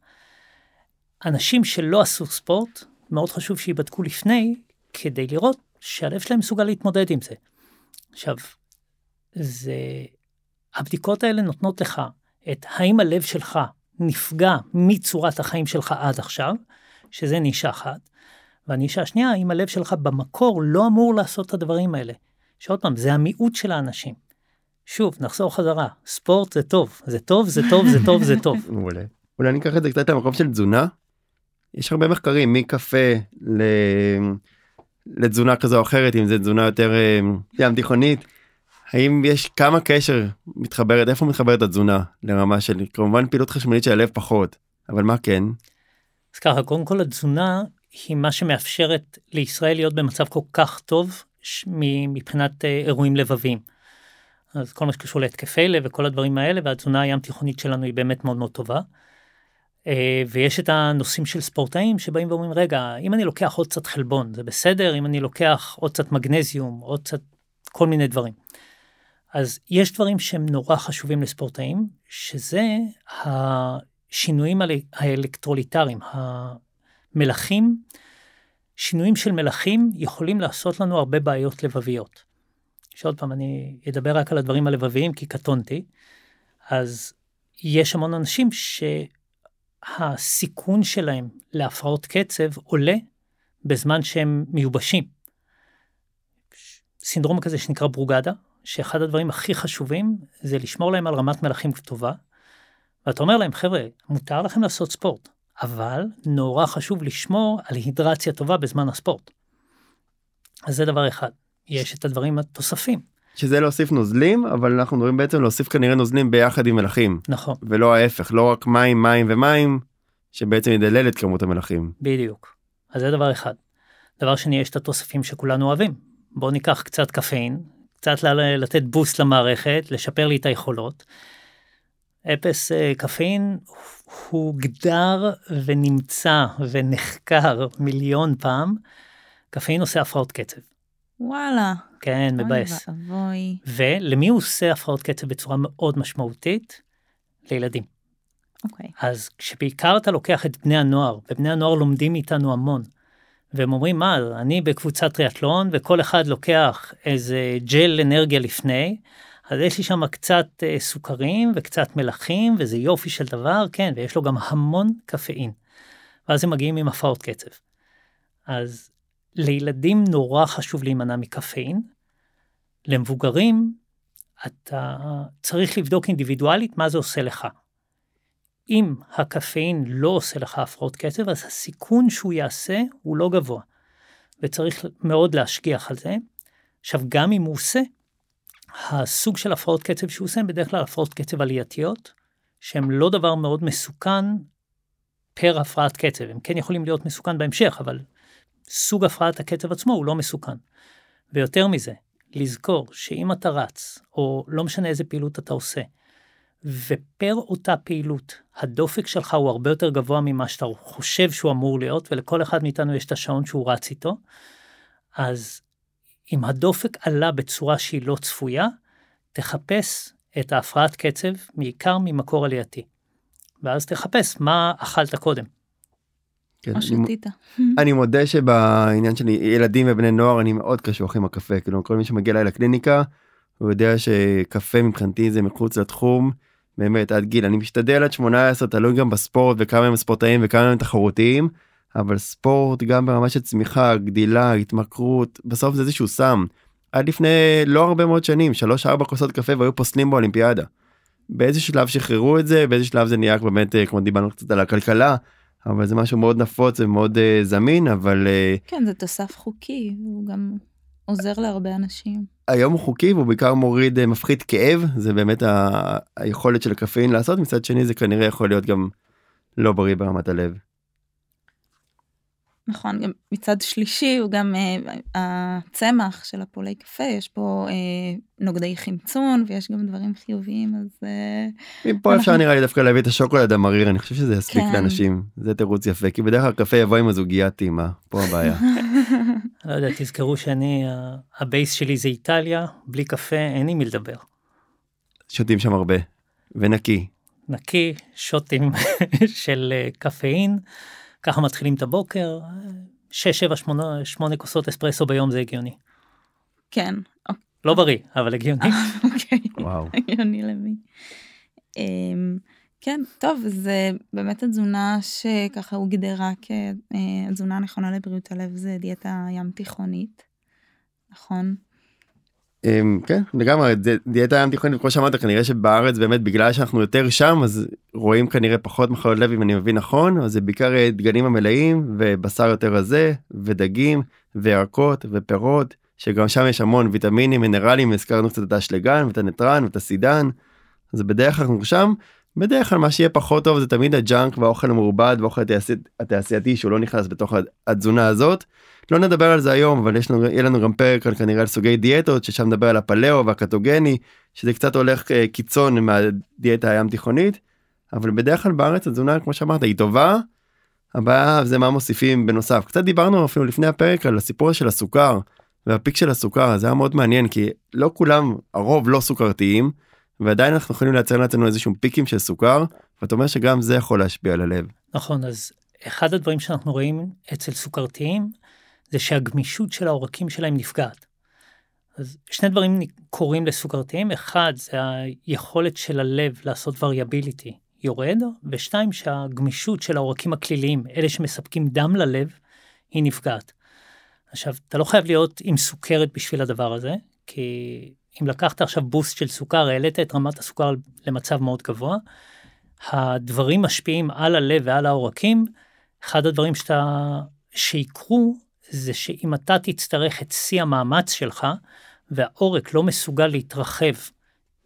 אנשים שלא עשו ספורט, מאוד חשוב שיבדקו לפני, כדי לראות שהלב שלהם מסוגל להתמודד עם זה. עכשיו, זה... הבדיקות האלה נותנות לך את האם הלב שלך נפגע מצורת החיים שלך עד עכשיו, שזה נישה אחת, והנישה השנייה, האם הלב שלך במקור לא אמור לעשות את הדברים האלה. שעוד פעם, זה המיעוט של האנשים. שוב, נחזור חזרה, ספורט זה טוב, זה טוב, זה טוב, זה טוב, זה טוב. [LAUGHS] מעולה. אולי אני אקח את זה קצת למקום של תזונה. יש הרבה מחקרים מקפה ל... לתזונה כזו או אחרת אם זה תזונה יותר אה, ים תיכונית. האם יש כמה קשר מתחברת איפה מתחברת התזונה לרמה של כמובן פעילות חשמלית של הלב פחות אבל מה כן אז ככה, קודם כל התזונה היא מה שמאפשרת לישראל להיות במצב כל כך טוב מבחינת אה, אירועים לבביים. אז כל מה שקשור להתקפי לב וכל הדברים האלה, והתזונה הים תיכונית שלנו היא באמת מאוד מאוד טובה. אה, ויש את הנושאים של ספורטאים שבאים ואומרים, רגע, אם אני לוקח עוד קצת חלבון, זה בסדר? אם אני לוקח עוד קצת מגנזיום, עוד קצת כל מיני דברים. אז יש דברים שהם נורא חשובים לספורטאים, שזה השינויים האל- האלקטרוליטריים, המלחים, שינויים של מלחים יכולים לעשות לנו הרבה בעיות לבביות. שעוד פעם, אני אדבר רק על הדברים הלבביים כי קטונתי, אז יש המון אנשים שהסיכון שלהם להפרעות קצב עולה בזמן שהם מיובשים. סינדרום כזה שנקרא ברוגדה, שאחד הדברים הכי חשובים זה לשמור להם על רמת מלחים טובה. ואתה אומר להם, חבר'ה, מותר לכם לעשות ספורט, אבל נורא חשוב לשמור על הידרציה טובה בזמן הספורט. אז זה דבר אחד. יש את הדברים התוספים, שזה להוסיף נוזלים אבל אנחנו מדברים בעצם להוסיף כנראה נוזלים ביחד עם מלחים נכון, ולא ההפך לא רק מים מים ומים שבעצם ידלל את כמות המלחים. בדיוק. אז זה דבר אחד. דבר שני, יש את התוספים שכולנו אוהבים. בואו ניקח קצת קפאין, קצת לתת בוסט למערכת, לשפר לי את היכולות. אפס אה, הוגדר ונמצא ונחקר מיליון פעם. קפאין עושה הפרעות קצב. וואלה. כן, אוי מבאס. ואבוי. ולמי הוא עושה הפרעות קצב בצורה מאוד משמעותית? לילדים. אוקיי. אז כשבעיקר אתה לוקח את בני הנוער, ובני הנוער לומדים מאיתנו המון, והם אומרים מה אני בקבוצת טריאטלון וכל אחד לוקח איזה ג'ל אנרגיה לפני אז יש לי שם קצת אה, סוכרים וקצת מלחים וזה יופי של דבר כן ויש לו גם המון קפאין. ואז הם מגיעים עם הפרעות קצב. אז לילדים נורא חשוב להימנע מקפאין. למבוגרים אתה צריך לבדוק אינדיבידואלית מה זה עושה לך. אם הקפאין לא עושה לך הפרעות קצב, אז הסיכון שהוא יעשה הוא לא גבוה. וצריך מאוד להשגיח על זה. עכשיו, גם אם הוא עושה, הסוג של הפרעות קצב שהוא עושה הם בדרך כלל הפרעות קצב עלייתיות, שהן לא דבר מאוד מסוכן פר הפרעת קצב. הם כן יכולים להיות מסוכן בהמשך, אבל סוג הפרעת הקצב עצמו הוא לא מסוכן. ויותר מזה, לזכור שאם אתה רץ, או לא משנה איזה פעילות אתה עושה, ופר אותה פעילות, הדופק שלך הוא הרבה יותר גבוה ממה שאתה חושב שהוא אמור להיות, ולכל אחד מאיתנו יש את השעון שהוא רץ איתו, אז אם הדופק עלה בצורה שהיא לא צפויה, תחפש את ההפרעת קצב בעיקר ממקור עלייתי. ואז תחפש מה אכלת קודם. כן, או שתית. אני מודה שבעניין של ילדים ובני נוער אני מאוד קשוח עם הקפה כאילו כל מי שמגיע אליי לקליניקה הוא יודע שקפה מבחינתי זה מחוץ לתחום באמת עד גיל אני משתדל עד 18 תלוי גם בספורט וכמה הם ספורטאים וכמה הם תחרותיים אבל ספורט גם ברמה של צמיחה גדילה התמכרות בסוף זה איזשהו סם. עד לפני לא הרבה מאוד שנים 3-4 כוסות קפה והיו פוסלים באולימפיאדה. באיזה שלב שחררו את זה באיזה שלב זה נהיה באמת כמו דיברנו קצת על הכלכלה אבל זה משהו מאוד נפוץ ומאוד uh, זמין אבל uh, כן זה תוסף חוקי הוא גם עוזר להרבה אנשים. היום הוא חוקי והוא בעיקר מוריד uh, מפחית כאב זה באמת ה- היכולת של הקפאין לעשות מצד שני זה כנראה יכול להיות גם לא בריא ברמת הלב. נכון, גם מצד שלישי הוא גם uh, הצמח של הפולי קפה, יש פה uh, נוגדי חמצון ויש גם דברים חיוביים, אז... Uh, מפה אנחנו... אפשר נראה לי דווקא להביא את השוקולד המריר, אני חושב שזה יספיק כן. לאנשים, זה תירוץ יפה, כי בדרך כלל קפה יבוא עם הזוגיה טעימה, פה הבעיה. [LAUGHS] לא יודע, תזכרו שאני, ה base שלי זה איטליה, בלי קפה אין עם מי לדבר. שותים שם הרבה, ונקי. נקי, שותים [LAUGHS] של קפאין. ככה מתחילים את הבוקר, 6, 7, 8, 8 כוסות אספרסו ביום זה הגיוני. כן. לא בריא, אבל הגיוני. אוקיי, וואו. הגיוני למי. אמ, כן, טוב, זה באמת התזונה שככה הוגדרה כתזונה הנכונה לבריאות הלב זה דיאטה ים תיכונית, נכון? אמ, כן לגמרי דיאטה ים תיכונית כמו שאמרת כנראה שבארץ באמת בגלל שאנחנו יותר שם אז רואים כנראה פחות מחלות לב אם אני מבין נכון אז זה בעיקר דגנים המלאים ובשר יותר רזה ודגים וירקות ופירות שגם שם יש המון ויטמינים מינרלים הזכרנו קצת את האשלגן ואת הנטרן ואת הסידן. אז בדרך כלל אנחנו שם בדרך כלל מה שיהיה פחות טוב זה תמיד הג'אנק והאוכל המעובד והאוכל התעשייתי שהוא לא נכנס בתוך התזונה הזאת. לא נדבר על זה היום אבל יש לנו יהיה לנו גם פרק על כנראה על סוגי דיאטות ששם נדבר על הפליאו והקטוגני שזה קצת הולך אה, קיצון מהדיאטה הים תיכונית. אבל בדרך כלל בארץ התזונה כמו שאמרת היא טובה. הבעיה זה מה מוסיפים בנוסף קצת דיברנו אפילו לפני הפרק על הסיפור של הסוכר והפיק של הסוכר זה היה מאוד מעניין כי לא כולם הרוב לא סוכרתיים ועדיין אנחנו יכולים לייצר לעצמנו איזשהו פיקים של סוכר ואתה אומר שגם זה יכול להשפיע על הלב. נכון אז אחד הדברים שאנחנו רואים אצל סוכרתיים זה שהגמישות של העורקים שלהם נפגעת. אז שני דברים קורים לסוכרתיים, אחד זה היכולת של הלב לעשות וריאביליטי יורד, ושתיים שהגמישות של העורקים הכליליים, אלה שמספקים דם ללב, היא נפגעת. עכשיו, אתה לא חייב להיות עם סוכרת בשביל הדבר הזה, כי אם לקחת עכשיו בוסט של סוכר, העלית את רמת הסוכר למצב מאוד גבוה, הדברים משפיעים על הלב ועל העורקים, אחד הדברים שאתה, שיקרו זה שאם אתה תצטרך את שיא המאמץ שלך, והעורק לא מסוגל להתרחב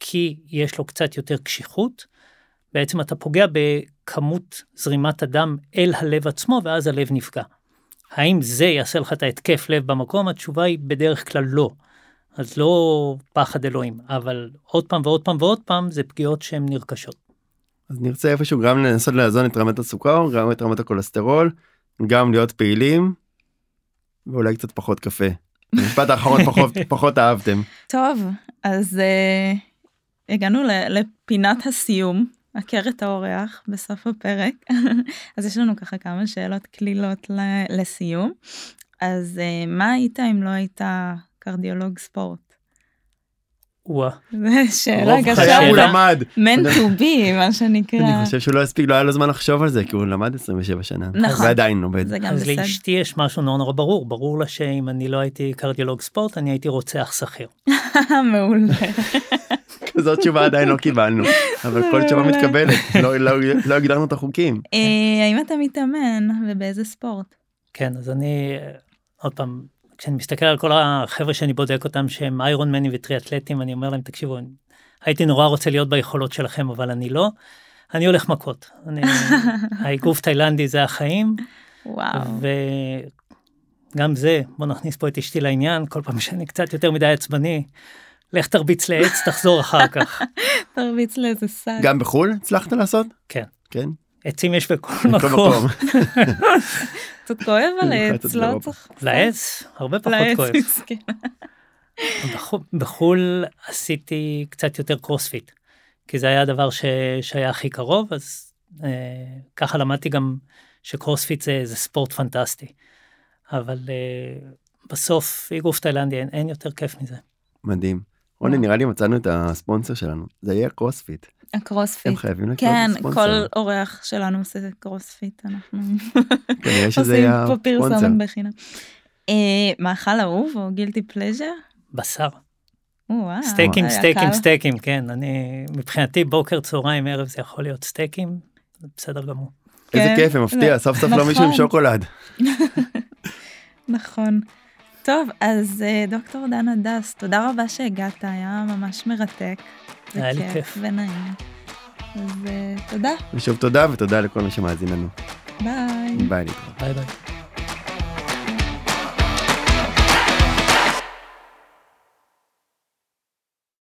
כי יש לו קצת יותר קשיחות, בעצם אתה פוגע בכמות זרימת הדם אל הלב עצמו, ואז הלב נפגע. האם זה יעשה לך את ההתקף לב במקום? התשובה היא בדרך כלל לא. אז לא פחד אלוהים, אבל עוד פעם ועוד פעם ועוד פעם זה פגיעות שהן נרכשות. אז נרצה איפשהו גם לנסות לאזון את רמת הסוכר, גם את רמת הכולסטרול, גם להיות פעילים, ואולי קצת פחות קפה. משפט האחרון [LAUGHS] פחות, פחות אהבתם. טוב, אז uh, הגענו לפינת הסיום. את האורח בסוף הפרק. [LAUGHS] אז יש לנו ככה כמה שאלות קלילות ל- לסיום. אז אה, מה היית אם לא היית קרדיולוג ספורט? וואה, זו שאלה רוב קשה. חייו הוא. למד. man to be, מה שנקרא. אני חושב שהוא לא הספיק, לא היה לו זמן לחשוב על זה, כי הוא למד 27 שנה. נכון. ועדיין לומד. זה גם אז בסדר. לאשתי יש משהו נורא נורא ברור, ברור לה שאם אני לא הייתי קרדיולוג ספורט, אני הייתי רוצח שכיר. [LAUGHS] מעולה. [LAUGHS] כזאת תשובה עדיין לא קיבלנו, אבל כל תשובה. מתקבלת, לא- לא לא הגדרנו את החוקים. אה, האם אתה מתאמן ובאיזה ספורט? כן, אז אני, עוד פעם, כשאני מסתכל על כל החבר'ה שאני בודק אותם שהם איירון מנים וטריאטלטים, אני אומר להם, תקשיבו, הייתי נורא רוצה להיות ביכולות שלכם, אבל אני לא. אני הולך מכות. אני, [LAUGHS] האגרוף תאילנדי זה החיים, וואו. וגם זה, בוא נכניס פה את אשתי לעניין, כל פעם שאני קצת יותר מדי עצבני, לך תרביץ לעץ, תחזור אחר כך. [LAUGHS] תרביץ לאיזה שק. גם בחו"ל הצלחת לעשות? כן. כן. עצים יש בכל [LAUGHS] מקום. [LAUGHS] קצת כואב על במיוחד העץ, לא. צריך... לעץ, הרבה פחות לעץ, כואב. מסכן. [LAUGHS] בחו"ל- בחו"ל עשיתי קצת יותר קרוספיט, כי זה היה הדבר ש... שהיה הכי קרוב, אז אה, ככה למדתי גם שקרוספיט זה, זה ספורט פנטסטי. אבל אה, בסוף אגרוף תאילנדי אין, אין יותר כיף מזה. מדהים. רוני נראה לי מצאנו את הספונסר שלנו, זה יהיה קרוספיט. הקרוספיט. הם חייבים לקנות כן, ספונסר. כל אורח שלנו עושה קרוספיט, אנחנו [LAUGHS] עושים פה. פרסומת בחינם. אה, מאכל אהוב או guilty pleasure? בשר, וואו. סטייקים, סטייקים. סטייקים, כן, אני, מבחינתי בוקר, צהריים, ערב זה יכול להיות סטייקים, זה בסדר גמור. איזה כן, כיף, מפתיע, זה- סוף סוף לא מישהו עם נכון. שוקולד. [LAUGHS] נכון. טוב, אז אה, דוקטור דן הדס, תודה רבה שהגעת, היה ממש מרתק. היה לי כיף. ונעים. אז אה, תודה, ושוב תודה ותודה לכל מי שמאזין לנו. ביי. ביי. ביי ביי.